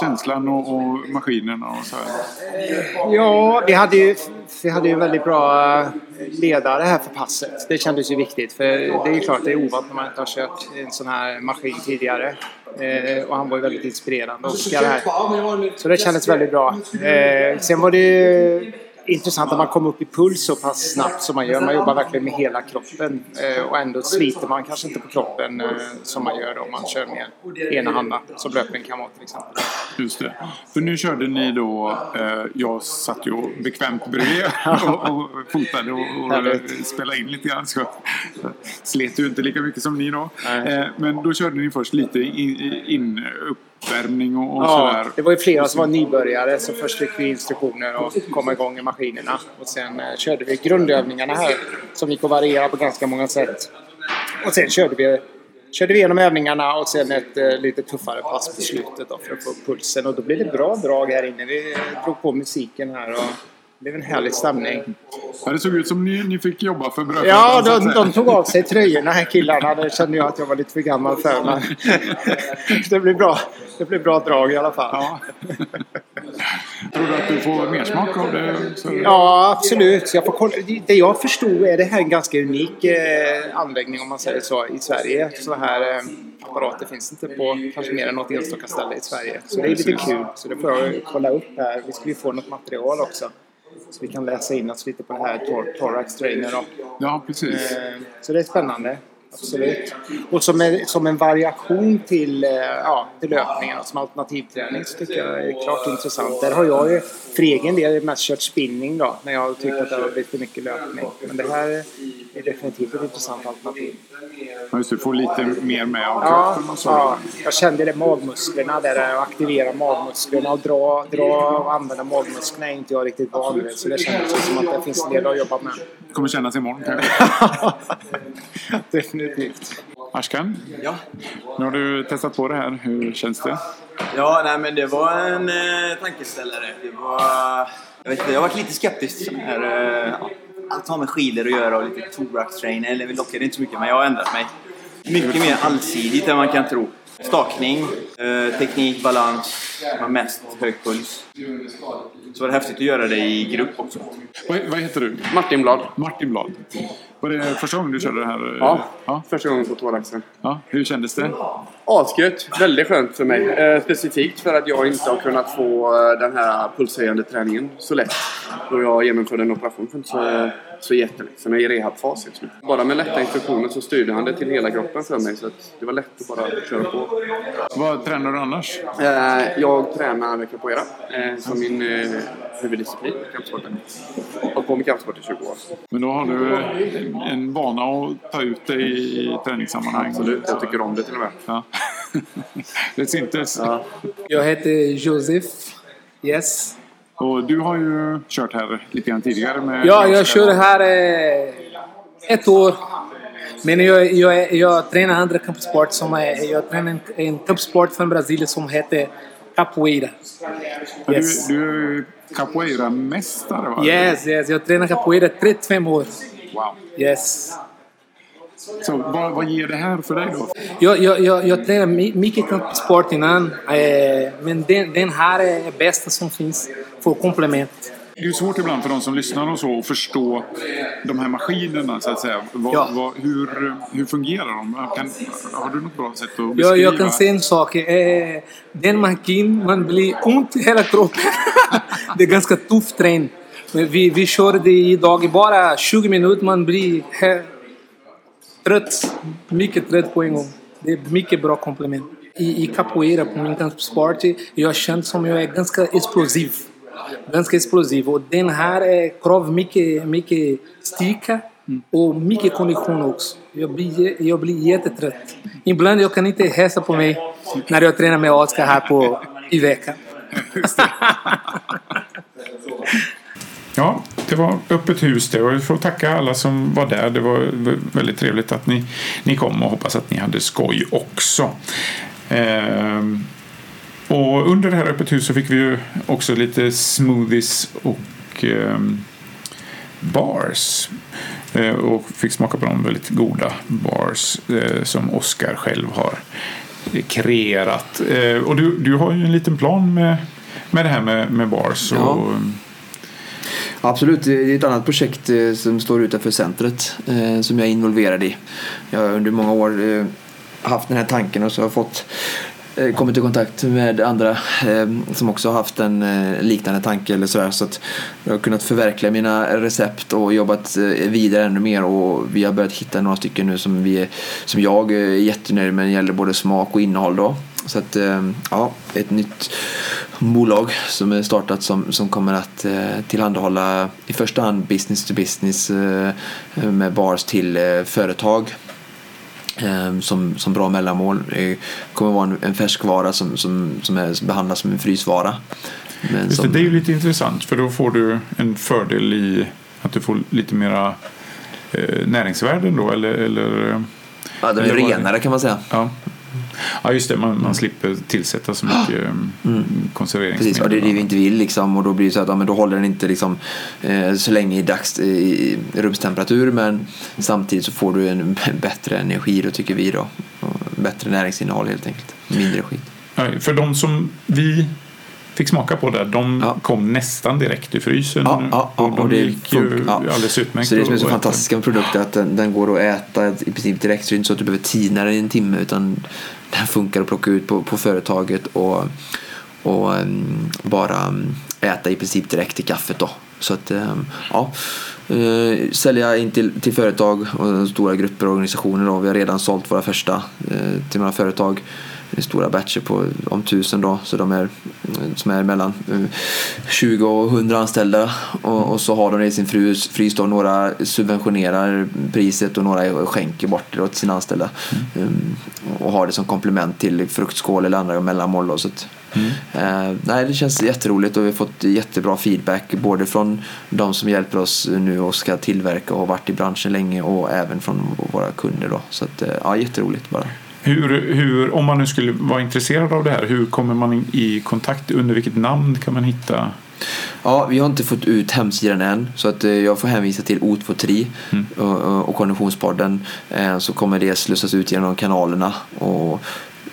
känslan och, och maskinerna och så här? Ja, vi hade ju, vi hade ju väldigt bra eh, ledare här för passet. Det kändes ju viktigt. För det är ju klart, det är ovant när man inte har kört en sån här maskin tidigare. Eh, och han var ju väldigt inspirerande Oskar här. Så det kändes väldigt bra. Eh, sen var det ju intressant att man kom upp i puls så pass snabbt som man gör. Man jobbar verkligen med hela kroppen. Eh, och ändå sliter man kanske inte på kroppen eh, som man gör om man kör med ena handen. Som löpning kan vara till exempel. Just det. För nu körde ni då, eh, jag satt ju bekvämt bredvid och, och fotade och, och spelade in lite grann. Så jag slet ju inte lika mycket som ni då. Men då körde ni först lite in, in uppvärmning och, och Ja, sådär. det var ju flera som var nybörjare så först fick vi instruktioner och komma igång i maskinerna. Och sen eh, körde vi grundövningarna här som gick att variera på ganska många sätt. Och sen körde vi, körde vi igenom övningarna och sen ett eh, lite tuffare pass på slutet då, för att få upp pulsen. Och då blev det bra drag här inne. Vi drog på musiken här och det blev en härlig stämning. Ja, det såg ut som ni, ni fick jobba för brödfödan. Ja, så de, de tog av sig tröjorna här killarna. Det kände jag att jag var lite för gammal för. Men det blev bra. Det blev bra drag i alla fall. Ja. Tror du att du får mer smak av det? Så... Ja, absolut. Jag får kolla. Det jag förstod är det här en ganska unik eh, anläggning om man säger så i Sverige. Sådana här eh, apparater finns inte på kanske mer än något enstaka ställe i Sverige. Så det är lite kul. Så det får jag kolla upp här. Vi skulle ju få något material också. Så vi kan läsa in oss lite på det här tor- Thorax Trainer. Då. Ja, precis. Eh, Så det är spännande. Absolut. Och som en, som en variation till, eh, ja, till löpningen, som alternativträning, så tycker jag är klart intressant. Där har jag ju för egen del mest kört spinning då, när jag har tyckt att det har blivit för mycket löpning. Men det här är definitivt ett intressant alternativ. Ja, just det, få lite mer med av Ja, ja, jag kände det magmusklerna där, att aktivera magmusklerna och dra, dra och använda magmusklerna är inte jag riktigt van vid. Så det kändes som att det finns en del att jobba med. kommer kännas imorgon kanske. Definitivt. Ashkan, Ja. nu har du testat på det här. Hur känns det? Ja, nej, men det var en eh, tankeställare. Det var... Jag, vet inte, jag har varit lite skeptisk här... Eh, allt har med skidor att göra och lite thorax trainer. Eller vi lockade inte så mycket, men jag har ändrat mig. Mycket mer allsidigt än man kan tro. Stakning, eh, teknik, balans, men mest hög puls. Så var det häftigt att göra det i grupp också. Vad, vad heter du? Martin Blad. Martin Blad. Var det första gången du körde det här? Ja, ja. första gången på thoraxen. ja. Hur kändes det? Asgött. Väldigt skönt för mig. Eh, specifikt för att jag inte har kunnat få eh, den här pulshöjande träningen så lätt. Då jag genomförde en operation för inte så, så jättelänge sedan. Jag är i rehabfas just nu. Bara med lätta instruktioner så styrde han det till hela kroppen för mig. Så att det var lätt att bara köra på. Vad tränar du annars? Eh, jag tränar capoeira eh, som min eh, huvuddisciplin i kampsporten. Hållit på med kampsport i 20 år. Men då har du en vana att ta ut dig i träningssammanhang. Absolut, jag tycker om det till och med. Ja. det syntes. Jag heter Josef. Yes. Och du har ju kört här lite grann tidigare med... Ja, jag kör här eh, ett år. Men jag, jag, jag tränar andra kampsport. Som är, jag tränar en, en kampsport från Brasilien som heter capoeira. Yes. Du, du är capoeira-mästare va? Yes, yes. Jag tränar capoeira 35 år. Wow. Yes. Så vad, vad ger det här för dig då? Jag, jag, jag, jag tränar my- mycket kampsport innan, eh, men den, den här är bästa som finns för komplement. Det är svårt ibland för de som lyssnar och så att förstå de här maskinerna så att säga. Vad, Ja. vad, hur, hur fungerar de? Kan, har du något bra sätt att beskriva? Jag, jag kan säga en sak. Eh, den maskin, man blir ont i hela kroppen. det är ganska tuff träning. Vi, vi körde idag bara 20 minuter. Man blir trött. Mycket trött på en gång. Det är mycket bra komplement. I, i capoeira, på min kampsport, jag känner som jag är ganska explosiv. Ganska explosiv. Och den här är krav mycket, mycket styrka och mycket kondition också. Jag blir, jag blir jättetrött. Ibland jag kan inte hälsa på mig när jag tränar med Oskar här på, i veckan. Ja, det var öppet hus det och jag får tacka alla som var där. Det var väldigt trevligt att ni, ni kom och hoppas att ni hade skoj också. Ehm, och under det här öppet hus så fick vi ju också lite smoothies och eh, bars. Eh, och fick smaka på de väldigt goda bars eh, som Oskar själv har kreerat. Eh, och du, du har ju en liten plan med, med det här med, med bars. Ja. Absolut, det är ett annat projekt eh, som står utanför centret eh, som jag är involverad i. Jag har under många år eh, haft den här tanken och så har jag fått Eh, kommit i kontakt med andra eh, som också har haft en eh, liknande tanke eller sådär. Så att jag har kunnat förverkliga mina recept och jobbat eh, vidare ännu mer. Och vi har börjat hitta några stycken nu som, vi, som jag eh, är jättenöjd med när det gäller både smak och innehåll då. Så att, eh, ja, ett nytt bolag som är startat som, som kommer att eh, tillhandahålla i första hand business to business eh, med bars till eh, företag som, som bra mellanmål. Det kommer vara en, en färskvara som, som, som, är, som behandlas som en frysvara. Men Just det, som, det är ju lite intressant för då får du en fördel i att du får lite mera eh, näringsvärden då eller, eller eh, ja, den är renare kan man säga. ja. Ja just det man, man slipper tillsätta så mycket eh, konserveringsmedel. Precis, och det är det vi inte vill liksom. Och då blir det så att ja, men då håller den inte liksom, eh, så länge i dags i, rumstemperatur men samtidigt så får du en bättre energi då tycker vi då. Bättre näringsinnehåll helt enkelt. Mindre skit. För de som vi fick smaka på där, de Ja. kom nästan direkt i frysen. Ja, ja, och de och det gick ju ja. alldeles utmärkt. Så det som är så fantastiskt med produkten är att den, den går att äta i princip direkt. Så det är inte så att du behöver tina den i en timme utan den funkar att plocka ut på, på företaget och, och em, bara em, äta i princip direkt i kaffet då. Så att em, ja, eh, sälja in till, till företag och stora grupper och organisationer då. Vi har redan sålt våra första eh, till några företag. Stora batcher på om tusen då. Så de är som är mellan eh, 20 och 100 anställda. Och, och så har de det i sin frys, frys då. Några subventionerar priset och några skänker bort det till sina anställda. Um, och har det som komplement till fruktskål eller andra mellanmål då, så att, eh, nej, det känns jätteroligt och vi har fått jättebra feedback både från de som hjälper oss nu och ska tillverka och har varit i branschen länge och även från våra kunder då så att, eh, ja, jätteroligt bara. Hur, hur, om man nu skulle vara intresserad av det här, hur kommer man i kontakt? Under vilket namn kan man hitta? Ja, vi har inte fått ut hemsidan än så att eh, jag får hänvisa till O23 Mm. och, Konditionspodden eh, så kommer det slussas ut genom kanalerna och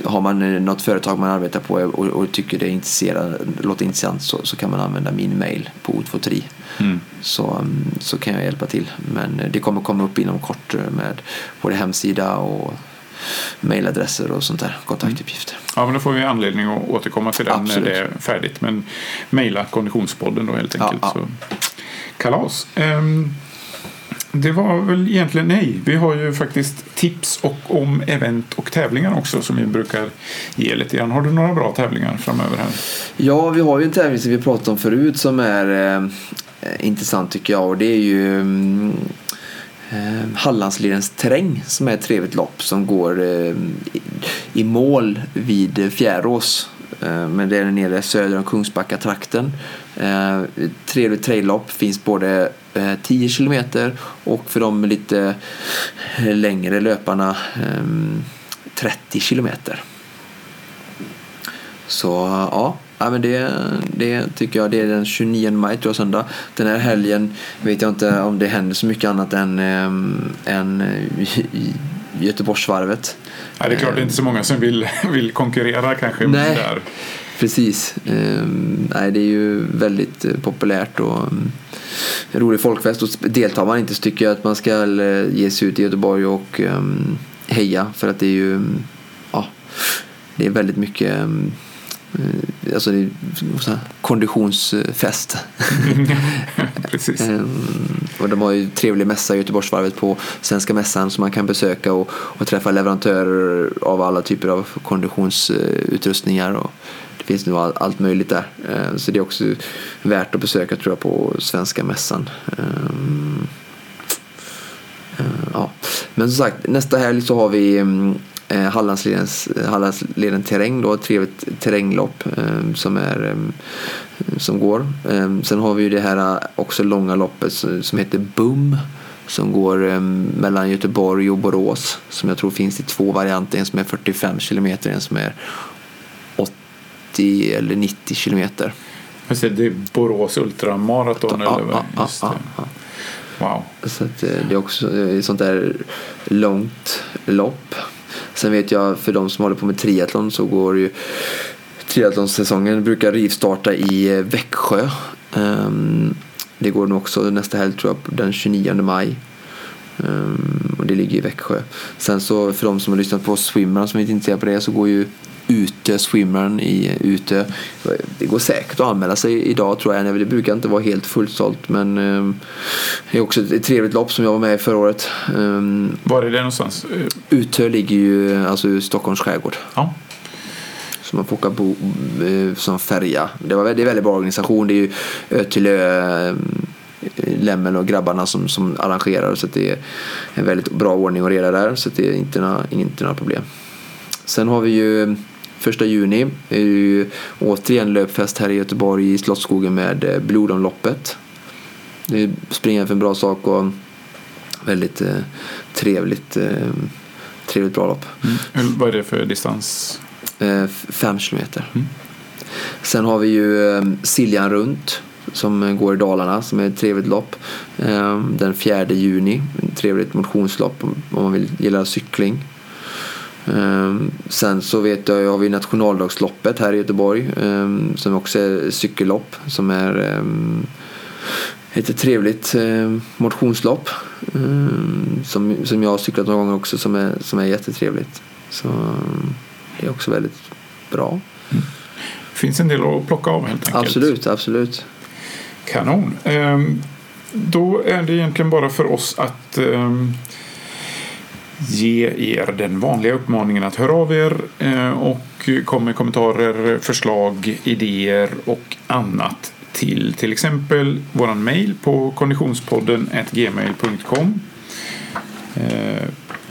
har man eh, något företag man arbetar på och, och tycker det är intresserad, låter intressant så, så kan man använda min mail på O23 Mm. så, mm, så kan jag hjälpa till men det kommer komma upp inom kort med både hemsida och mailadresser och sånt där kontaktuppgifter. Ja, men då får vi anledning att återkomma till den Absolut. när det är färdigt. Men mejla Konditionspodden då helt Ja, enkelt. ja. Så. Kalas. Ehm, det var väl egentligen nej. Vi har ju faktiskt tips och om event och tävlingar också som vi brukar ge lite grann. Har du några bra tävlingar framöver här? Ja, vi har ju en tävling som vi pratade om förut som är eh, intressant tycker jag och det är ju mm, eh, terräng som är ett trevligt lopp som går eh, i, mål vid Fjärås. Eh, men det är nere söder om Kungsbacka-trakten. Eh, trevligt traillopp, finns både eh, 10 kilometer och för de lite eh, längre löparna eh, 30 kilometer. Så ja, ja men det, det tycker jag. Det är den 29 maj tror jag söndag. Den här helgen vet jag inte om det händer så mycket annat än, ähm, än Göteborgsvarvet. Ja, det är klart det är inte så många som vill, vill konkurrera kanske. Nej. Där. Precis. Um, nej, det är ju väldigt uh, populärt och en rolig folkfest. Och deltar man inte så tycker jag att man ska uh, ge sig ut i Göteborg och um, heja. För att det är ju ja, det är väldigt mycket uh, alltså det här, konditionsfest. Precis. och de har ju trevlig mässa i Göteborgsvarvet på Svenska mässan som man kan besöka och, och träffa leverantörer av alla typer av konditionsutrustningar. Och, det finns nog allt möjligt där. Eh, så det är också värt att besöka tror jag på Svenska mässan. Ehm, eh, ja. Men som sagt, nästa helg så har vi eh, Hallandsledens, Hallandsleden terräng då, ett trevligt terränglopp som, är, som går. Sen har vi ju det här också långa loppet som heter Boom som går mellan Göteborg och Borås som jag tror finns i två varianter, en som är 45 kilometer, en som är 80 eller 90 kilometer. det är Borås ultramaraton ja, eller ja, ja. Wow. Så eh, det är också ett sånt där långt lopp. Sen vet jag för de som håller på med triathlon så går ju triathlonsäsongen brukar rivstarta i eh, Växjö. Ehm, det går nog också nästa helg tror jag den 29 maj. Ehm, och det ligger i Växjö. Sen så för de som har lyssnat på Swimrun som är intresserade på det så går ju Ute, Swimrun i Ute. Det går säkert att anmäla sig idag tror jag. Det brukar inte vara helt fullsålt men um, det är också ett trevligt lopp som jag var med i förra året. Um, Var är det någonstans? Utö ligger ju alltså i Stockholms skärgård. Ja. Så man får åka bo, som färja. Det, var, det är väldigt bra organisation. Det är ju Ö till Ö Lemmel och grabbarna som, som arrangerar så det är en väldigt bra ordning och reda där så det är inte några, inte några problem. Sen har vi ju första juni är ju återigen löpfest här i Göteborg i Slottsskogen med Blodomloppet. Det är springa för en bra sak och väldigt eh, trevligt, eh, trevligt bra lopp. Mm. Vad är det för distans? Eh, fem kilometer. Mm. Sen har vi ju eh, Siljan runt som går i Dalarna som är ett trevligt lopp. Ehm, den 4 juni, ett trevligt motionslopp om man vill gilla cykling. Ehm, sen så vet jag, har vi nationaldagsloppet här i Göteborg ehm, som också är cykellopp som är ett trevligt motionslopp som, som jag har cyklat några gånger också som är, som är jättetrevligt. Så det är också väldigt bra. Mm. finns en del att plocka av helt enkelt. Absolut, absolut. Kanon. Ehm, då är det egentligen bara för oss att ehm, ge er den vanliga uppmaningen att höra av er eh, och kom med kommentarer, förslag, idéer och annat till till exempel våran mail på konditionspodden gmail.com. Eh,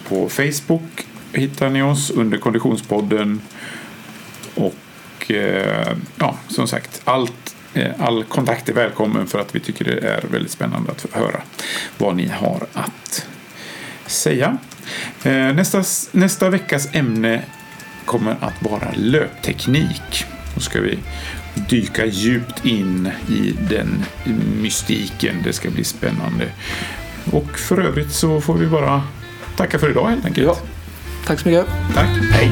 på Facebook hittar ni oss under Konditionspodden och eh, ja, som sagt allt all kontakt är välkommen för att vi tycker det är väldigt spännande att höra vad ni har att säga. Eh, nästa, nästa veckas ämne kommer att vara löpteknik. Då ska vi dyka djupt in i den mystiken. Det ska bli spännande. Och för övrigt så får vi bara tacka för idag helt enkelt. Ja. Tack så mycket. Tack. Hej.